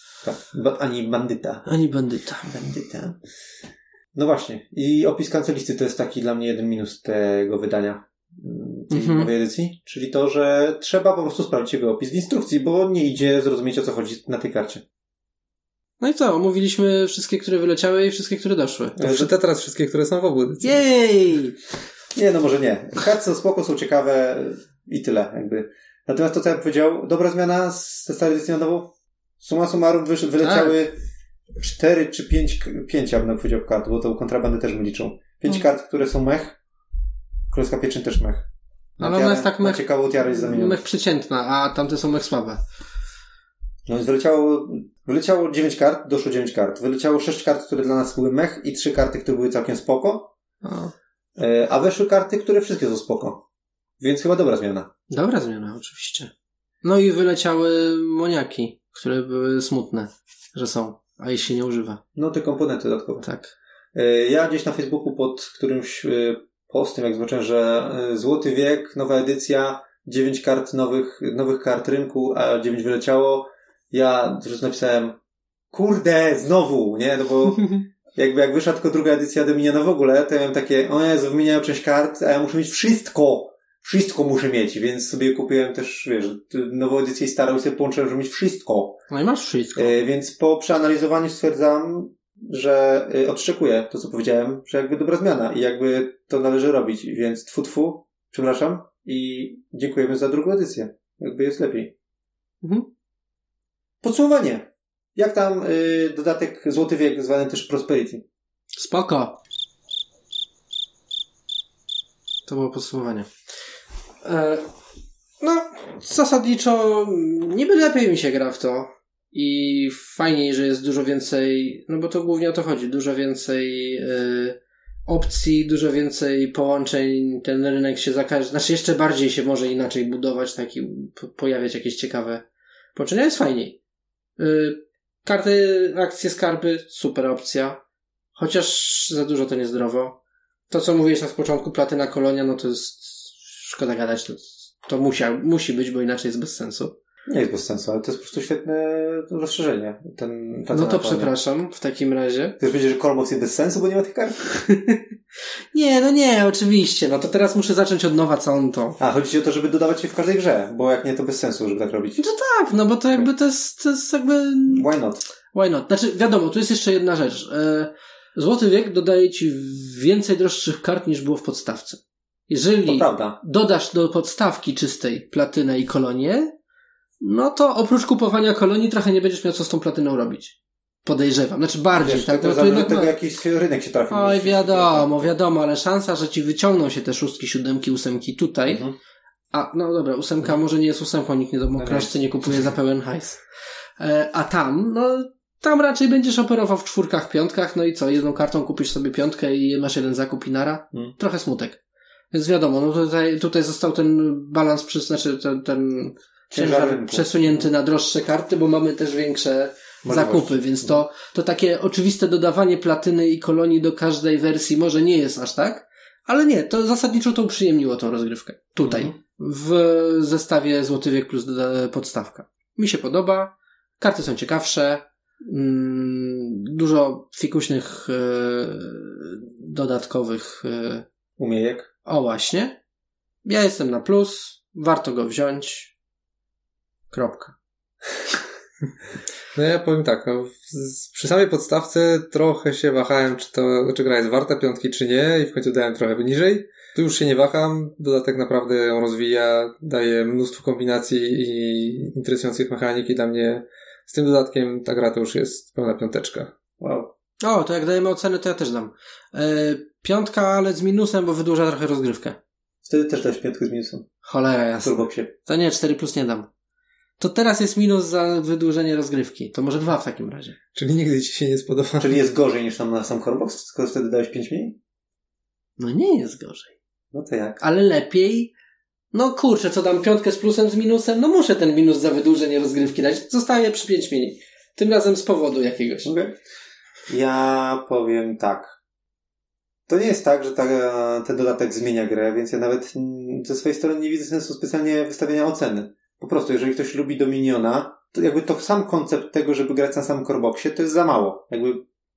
Ba- ani bandyta. Ani bandyta. Bandyta. No właśnie. I opis kancelisty to jest taki dla mnie jeden minus tego wydania. mm, Tej Mhm. nowej edycji. Czyli to, że trzeba po prostu sprawdzić jego opis w instrukcji, bo nie idzie zrozumieć o co chodzi na tej karcie. No i co, omówiliśmy wszystkie, które wyleciały i wszystkie, które doszły. To przeczyta teraz wszystkie, które są w obu edycjach. Jej! Nie, no może nie. Karty są spoko, są ciekawe i tyle, jakby. Natomiast to, co ja powiedział, dobra zmiana z- ze starej edycji na nową. Suma summarum wysz, wyleciały cztery czy pięć, pięć, ja bym powiedział kart, bo to kontrabandy też mi liczą. Pięć Mm. kart, które są mech. Królewska pieczyn też mech. Na Ale ona jest tak mech- ciekawą tiarę jest zamieniona. Mech przeciętna, a tamte są mech słabe. No więc wyleciało, wyleciało 9 kart, doszło 9 kart. Wyleciało 6 kart, które dla nas były mech i 3 karty, które były całkiem spoko. O, E, A weszły karty, które wszystkie są spoko. Więc chyba dobra zmiana. dobra zmiana, oczywiście. No i wyleciały moniaki, które były smutne, że są, a się nie używa. No te komponenty dodatkowe. Tak. E, Ja gdzieś na Facebooku pod którymś e, postem, jak zobaczyłem, że e, Złoty Wiek, nowa edycja, 9 kart nowych, nowych kart rynku, a 9 wyleciało, ja już napisałem kurde, znowu, nie? No bo jakby jak wyszła tylko druga edycja Dominiona w ogóle, to ja miałem takie, o Jezu, wymieniają część kart, a ja muszę mieć wszystko. Wszystko muszę mieć, więc sobie kupiłem też, wiesz, nową edycję i starą sobie połączyłem, żeby mieć wszystko. No i masz wszystko. E, Więc po przeanalizowaniu stwierdzam, że e, odszczekuję to, co powiedziałem, że jakby dobra zmiana i jakby to należy robić, więc tfu tfu, przepraszam i dziękujemy za drugą edycję. Jakby jest lepiej. Mhm. Podsumowanie. Jak tam y, dodatek Złoty Wiek, zwany też Prosperity? Spoko. To było podsumowanie. E, no, zasadniczo niby lepiej mi się gra w to. i fajniej, że jest dużo więcej, no bo to głównie o to chodzi, dużo więcej y, opcji, dużo więcej połączeń, ten rynek się zakaże, znaczy jeszcze bardziej się może inaczej budować, taki, po, pojawiać jakieś ciekawe połączenia, jest fajniej. Y, karty, akcje, skarby, super opcja, chociaż za dużo to niezdrowo. To, co mówiłeś na początku, platyna kolonia, no to jest szkoda gadać, to, to musia, musi być, bo inaczej jest bez sensu. Nie jest bez sensu, ale to jest po prostu świetne rozszerzenie. Ten, No to przepraszam, w takim razie. Chcesz powiedzieć, że Colbox jest bez sensu, bo nie ma tych kart? Nie, no nie, oczywiście. No to teraz muszę zacząć od nowa całą to. A, chodzi ci o to, żeby dodawać je w każdej grze, bo jak nie, to bez sensu, żeby tak robić. No tak, no bo to jakby to jest, to jest jakby... Why not? Why not? Znaczy, wiadomo, tu jest jeszcze jedna rzecz. E, Złoty wiek dodaje ci więcej droższych kart niż było w podstawce. Jeżeli dodasz do podstawki czystej platynę i kolonię, no to oprócz kupowania kolonii trochę nie będziesz miał co z tą platyną robić. Podejrzewam. Znaczy bardziej, Wiesz, tak? to No to jednak tego, ma- jakiś rynek się trafi. Oj, wiadomo, wiadomo, ale szansa, że ci wyciągną się te szóstki, siódemki, ósemki tutaj, Mhm. a no dobra, ósemka może nie jest ósemką, nikt nie do No nie kupuje za pełen hajs. E, a tam, no tam raczej będziesz operował w czwórkach, piątkach, no i co, jedną kartą kupisz sobie piątkę i masz jeden zakup i nara. Mhm. Trochę smutek. Więc wiadomo, no tutaj, tutaj został ten balans, przy, znaczy ten, ten Ciężar przesunięty na droższe karty, bo mamy też większe Możliwości. zakupy, więc to, to takie oczywiste dodawanie platyny i kolonii do każdej wersji może nie jest aż tak, ale nie, to zasadniczo to uprzyjemniło tą rozgrywkę. Tutaj, Mhm. w zestawie Złoty Wiek plus doda- podstawka. Mi się podoba, karty są ciekawsze, dużo fikuśnych e, dodatkowych e, Umiejek. o właśnie. Ja jestem na plus, warto go wziąć. Kropka. No ja powiem tak, no, przy samej podstawce trochę się wahałem, czy to, czy gra jest warta piątki, czy nie i w końcu dałem trochę niżej. Tu już się nie waham, dodatek naprawdę ją rozwija, daje mnóstwo kombinacji i interesujących mechanik i dla mnie z tym dodatkiem ta gra to już jest pełna piąteczka. Wow. O, to jak dajemy oceny, to ja też dam. E, piątka, ale z minusem, bo wydłuża trochę rozgrywkę. Wtedy też dałeś piątkę z minusem. Cholera jasna. Turboxie. To nie, 4 plus nie dam. To teraz jest minus za wydłużenie rozgrywki. To może dwa w takim razie. Czyli nigdy ci się nie spodoba. Czyli jest gorzej niż tam na sam Corebox, skoro wtedy dałeś 5 mniej? No nie jest gorzej. No to jak? Ale lepiej... No kurczę, co dam piątkę z plusem, z minusem? No muszę ten minus za wydłużenie rozgrywki dać. Zostaję przy 5 mniej. Tym razem z powodu jakiegoś. Okej. Ja powiem tak. To nie jest tak, że ta, ten dodatek zmienia grę, więc ja nawet ze swojej strony nie widzę sensu specjalnie wystawiania oceny. Po prostu, jeżeli ktoś lubi Dominiona, to jakby to sam koncept tego, żeby grać na samym Coreboxie, to jest za mało. Jakby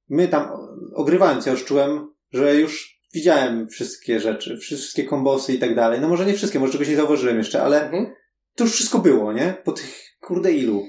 my tam, ogrywając, ja już czułem, że już widziałem wszystkie rzeczy, wszystkie kombosy i tak dalej. No może nie wszystkie, może czegoś nie zauważyłem jeszcze, ale Mhm. to już wszystko było, nie? Po tych, kurde ilu?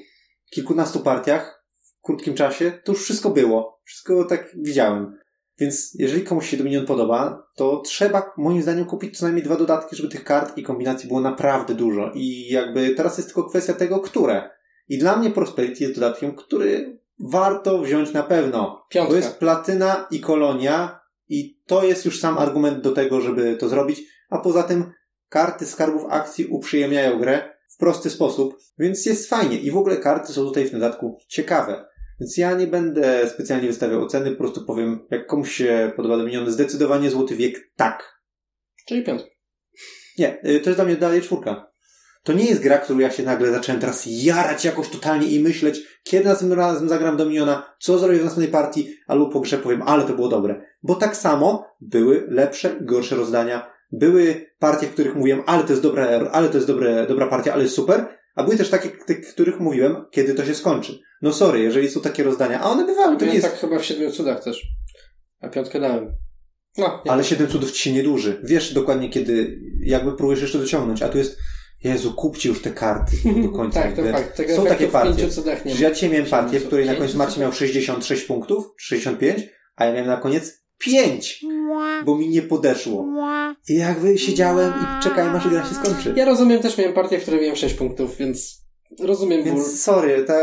Kilkunastu partiach w krótkim czasie, to już wszystko było. Wszystko tak widziałem. Więc jeżeli komuś się Dominion podoba, to trzeba moim zdaniem kupić co najmniej dwa dodatki, żeby tych kart i kombinacji było naprawdę dużo. I jakby teraz jest tylko kwestia tego, które. I dla mnie Prosperity jest dodatkiem, który warto wziąć na pewno. Piątka. To jest platyna i kolonia i to jest już sam argument do tego, żeby to zrobić. A poza tym karty skarbów akcji uprzyjemniają grę w prosty sposób, więc jest fajnie. I w ogóle karty są tutaj w dodatku ciekawe. Więc ja nie będę specjalnie wystawiał oceny, po prostu powiem, jak komuś się podoba Dominion, zdecydowanie Złoty Wiek tak. Czyli piątka. Nie, y, to jest dla mnie dalej czwórka. To nie jest gra, którą ja się nagle zacząłem teraz jarać jakoś totalnie i myśleć, kiedy następnym razem zagram Dominiona, co zrobię w następnej partii, albo po grze powiem, ale to było dobre. Bo tak samo były lepsze i gorsze rozdania. Były partie, w których mówiłem, ale to jest dobra, ale to jest dobre, dobra partia, ale jest super, a były też takie, w których mówiłem, kiedy to się skończy. No sorry, jeżeli są takie rozdania, a one bywały, to nie jest... tak chyba w Siedmiu Cudach też. A piątkę dałem. No. Ale siedem cudów ci się nie dłuży. Wiesz dokładnie kiedy, jakby próbujesz jeszcze dociągnąć, a tu jest, Jezu, kupcie już te karty do końca. tak, to fakt. Tego Są takie partie. ma. ja dzisiaj miałem partię, w której na końcu Marcin miał 66 punktów, 65, a ja miałem na koniec 5, bo mi nie podeszło. I jakby siedziałem i czekałem, aż gra się skończy. Ja rozumiem, też miałem partię, w której miałem 6 punktów, więc rozumiem ból. Więc sorry, ta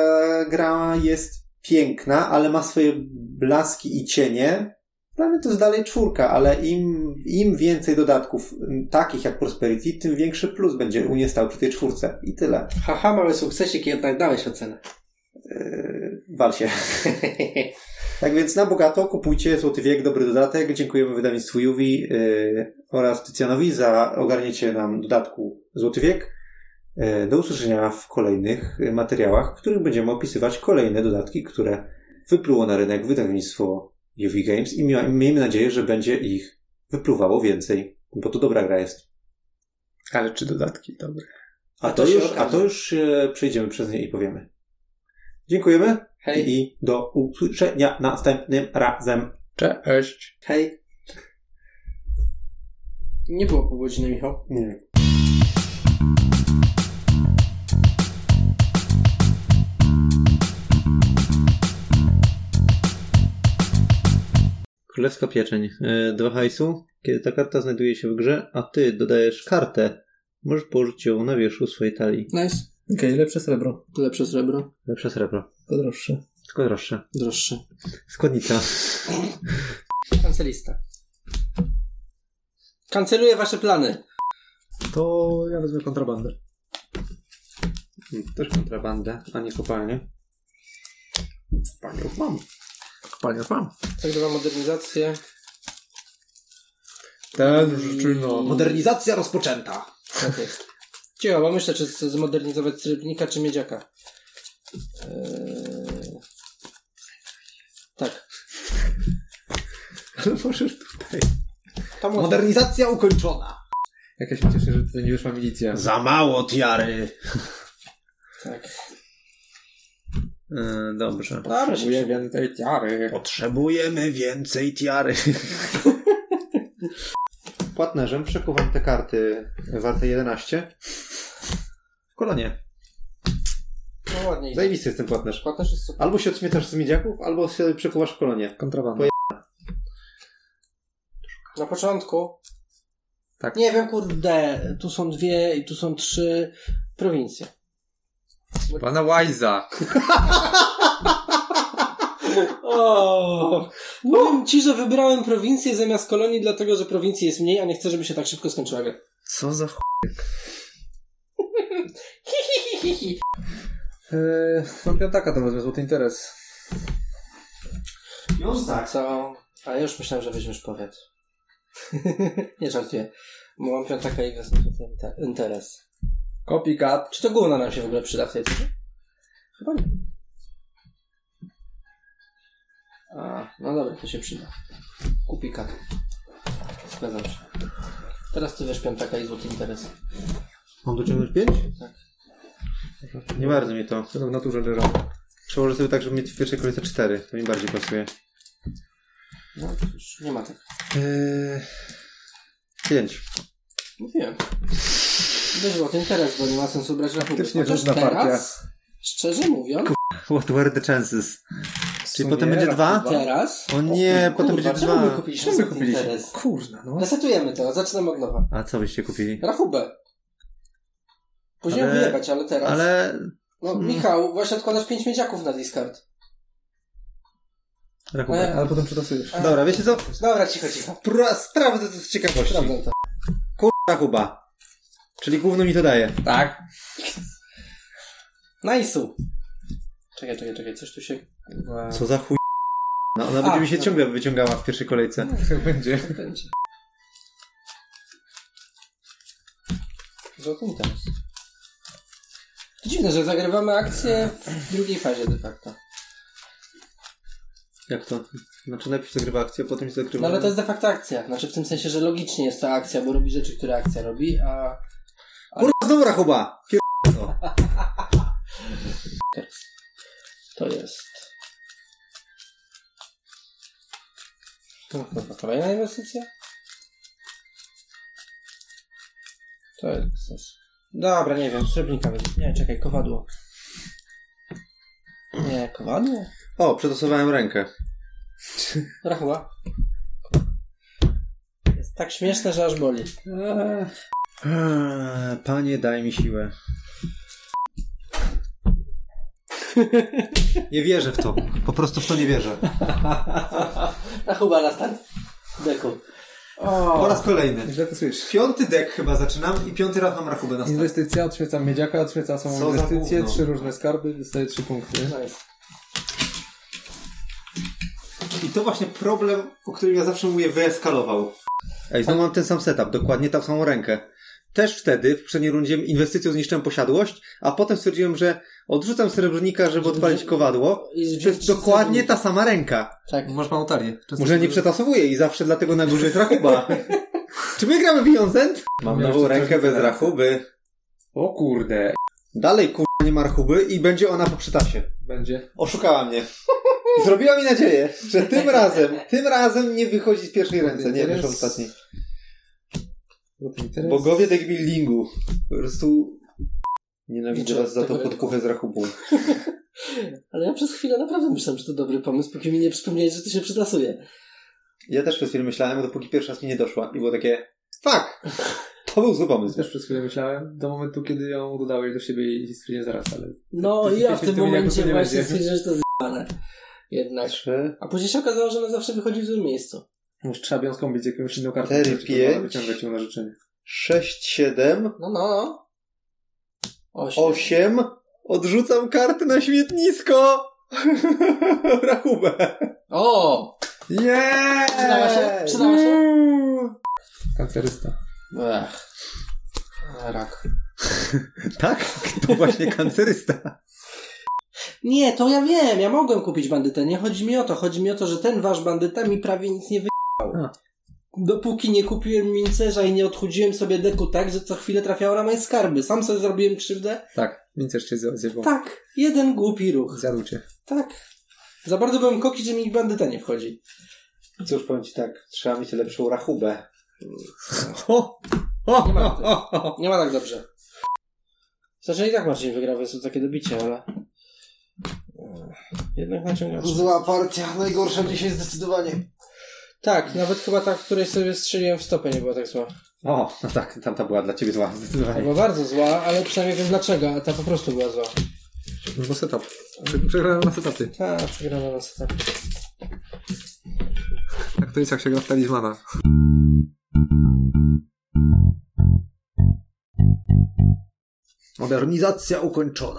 gra jest piękna, ale ma swoje blaski i cienie. Dla mnie to jest dalej czwórka, ale im, im więcej dodatków takich jak Prosperity, tym większy plus będzie u mnie stał przy tej czwórce. I tyle. Haha, mały sukcesik, jednak dałeś ocenę. wal się. tak więc na bogato kupujcie Złoty Wiek, dobry dodatek. Dziękujemy wydawnictwu Juwi yy, oraz Tycjanowi za ogarnięcie nam dodatku Złoty Wiek. Yy, do usłyszenia w kolejnych yy, materiałach, w których będziemy opisywać kolejne dodatki, które wypluło na rynek wydawnictwo Juwi Games i miejmy nadzieję, że będzie ich wypluwało więcej, bo to dobra gra jest. Ale czy dodatki? Dobre. A, A to, to już, okaże. a to już e, przejdziemy przez nie i powiemy. Dziękujemy Hej. i do usłyszenia następnym razem. Cześć. Hej. Nie było pół godziny, Michał. Nie. Królewska pieczeń. E, Dwa hajsu. Kiedy ta karta znajduje się w grze, a ty dodajesz kartę, możesz położyć ją na wierzchu swojej talii. Nice. Okej, lepsze srebro. To lepsze srebro. Lepsze srebro. To droższe. Tylko droższe. Droższe. Składnica. Kancelista. Kanceluję wasze plany. To ja wezmę kontrabandę. Też kontrabandę, a nie kopalnię. Panią mam. Panie, mam. Zagrywa modernizację. Ten życzyno. Modernizacja rozpoczęta. Tak jest. Cicho, bo myślę, czy zmodernizować srebrnika, czy miedziaka. Eee... Tak. Ale możesz tutaj. Tam. Modernizacja ukończona. Jak ja się cieszę, że tutaj nie wyszła milicja. Za mało tiary. Tak. E, dobrze. Potrzebuję więcej tiary. Potrzebujemy więcej tiary. Płatnerzem przekuwam te karty warte 11 w kolonie. No ładnie. Zajebisty jest ten płatnerz. Płatnerz jest super. Albo się odśmietasz z miedziaków, albo się przekuwasz w kolonie. Kontrabanda. Na początku. Tak. Nie wiem, kurde. Tu są dwie i tu są trzy prowincje. Pana Wajza. O, Powiem ci, że wybrałem prowincję zamiast kolonii, dlatego że prowincji jest mniej, a nie chcę, żeby się tak szybko skończyła gra. Co za ch... Hi, hi, hi, hi, hi. Eee, mam piątaka, to wezmę złoty interes. Już tak. Co? A ja już myślałem, że weźmiesz powiat. nie żartuję. Bo mam piątaka i wezmę ten te- interes. Copycat. Czy to gówno nam się w ogóle przyda w tej turze? Chyba nie. A, no dobra, to się przyda. Kupi kat. Zgadzam się. Teraz ty weź piątaka i złoty interes. Mam dociągnąć 5? Tak. Nie bardzo mi to. To w naturze leżą. Przełożę sobie tak, żeby mieć w pierwszej kolejce 4. To mi bardziej pasuje. No już nie ma tak. Eee, 5. Mówiłem. Weź złoty interes, bo nie ma sensu brać rachunku. Chociaż trudna partia. teraz, szczerze mówiąc, What were the chances? Czyli potem będzie dwa? dwa. teraz... O nie, potem kurwa, będzie czemu my dwa. kupiliśmy złoty kupiliście? interes? Kurna, no. Resetujemy to, zaczynamy od nowa. A co byście kupili? Rachubę. Później Ale- wyjebać, ale teraz... Ale No, Hmm. Michał, właśnie odkładasz pięć miedziaków na discard. rachubę. Ale potem przetasujesz. Dobra, wiecie co? Dobra, cicho, cicho. Pra- sprawdzę to z ciekawości. Sprawdzam to. Rachuba. Czyli główno mi to daje. Tak. Nice'u. Czekaj, czekaj, czekaj, coś tu się... Co za chuj. No, ona A, będzie mi się no. ciągle wyciągała w pierwszej kolejce. Tak będzie. Będzie. Złoty interes. To dziwne, że zagrywamy akcję w drugiej fazie de facto. Jak to? Znaczy najpierw zagrywa akcję, potem się zagrywa... No ale to jest de facto akcja. Znaczy w tym sensie, że logicznie jest to akcja, bo robi rzeczy, które akcja robi, a... Kurwa, znowu rachuba! Pier... to. To jest... To chyba kolejna inwestycja? To jest. Dobra, nie wiem, srebrnika będzie. Nie, czekaj, kowadło. Nie, kowadło? O, przetosowałem rękę. Rachuła. Jest tak śmieszne, że aż boli. Eee, Panie, daj mi siłę. Nie wierzę w to. Po prostu w to nie wierzę. Rachuba na start. Deku. Po raz kolejny. Źle to słyszysz. Piąty dek chyba zaczynam i piąty raz mam rachubę na start. Inwestycja, odświecam miedziaka, odświecam Co samą za inwestycję, trzy różne skarby, dostaję trzy punkty. Nice. I to właśnie problem, o którym ja zawsze mówię, wyeskalował. Ej, znowu mam ten sam setup, dokładnie tą samą rękę. Też wtedy, w poprzedniej rundzie, inwestycją zniszczyłem posiadłość, a potem stwierdziłem, że odrzucam srebrnika, żeby odpalić kowadło. To jest dokładnie ta sama ręka. Tak. Masz. Często Może nie przetasowuję i zawsze dlatego na górze jest rachuba. Czy my gramy w Jązent? Mam nową rękę bez rachuby. O kurde. Dalej kurwa nie ma rachuby i będzie ona po przytasie. Będzie. Oszukała mnie. Zrobiła mi nadzieję, że tym razem, tym razem nie wychodzi z pierwszej ręce, nie wiesz ostatniej. Interes. Bogowie deck buildingu. Po prostu nienawidzę was za tą tego podkuchę z rachubą. Ale ja przez chwilę naprawdę myślałem, że to dobry pomysł, póki mi nie przypomniałeś, że to się przytasuje. Ja też przez chwilę myślałem, dopóki pierwszy raz mi nie doszła i było takie fuck! To był zły pomysł. Też przez chwilę myślałem, do momentu, kiedy ją dodałeś do siebie i stwierdziłem zaraz, ale... No i ja w tym momencie nie właśnie stwierdziłem, że to jest zjebane. Jednak. Trzy, A później się okazało, że ona zawsze wychodzi w złym miejscu. Może trzeba by ją skąpić z jakąś inną kartą. Cztery, żeby ci pozwala pięć. Wyciągać ją na życzenie. sześć, siedem, No, no, no. Osiem. osiem. Odrzucam karty na śmietnisko! Rachubę. O! Yeah! Przydała się? Przydała się? Kancerysta. Ech. Rak. Tak? To właśnie kancerysta. Nie, to ja wiem, ja mogłem kupić bandytę. Nie chodzi mi o to. Chodzi mi o to, że ten wasz bandyta mi prawie nic nie wyjechał. Dopóki nie kupiłem mincerza i nie odchudziłem sobie deku tak, że co chwilę trafiało na moje skarby. Sam sobie zrobiłem krzywdę. Tak, mincerz cię zjebał. Tak, jeden głupi ruch. Zjadł cię. Tak. Za bardzo byłem koki, że mi bandyta nie wchodzi. Cóż, powiem ci tak, trzeba mieć lepszą rachubę. O! O! Nie ma o, o, o. Nie ma tak dobrze. Znaczy i tak Marcin wygrał, więc to takie dobicie, ale... Jednak naciągasz. Zła partia, najgorsza dzisiaj zdecydowanie. Tak, nawet chyba ta, w której sobie strzeliłem w stopę nie była tak zła. O, no tak, tamta była dla ciebie zła, zdecydowanie. Albo bardzo zła, ale przynajmniej wiem dlaczego, a ta po prostu była zła. No bo setup. Prze- Przegrałem na setupy. Ta, przegrana na setupie. Tak to jest jak się gra w talizmana. Modernizacja ukończona.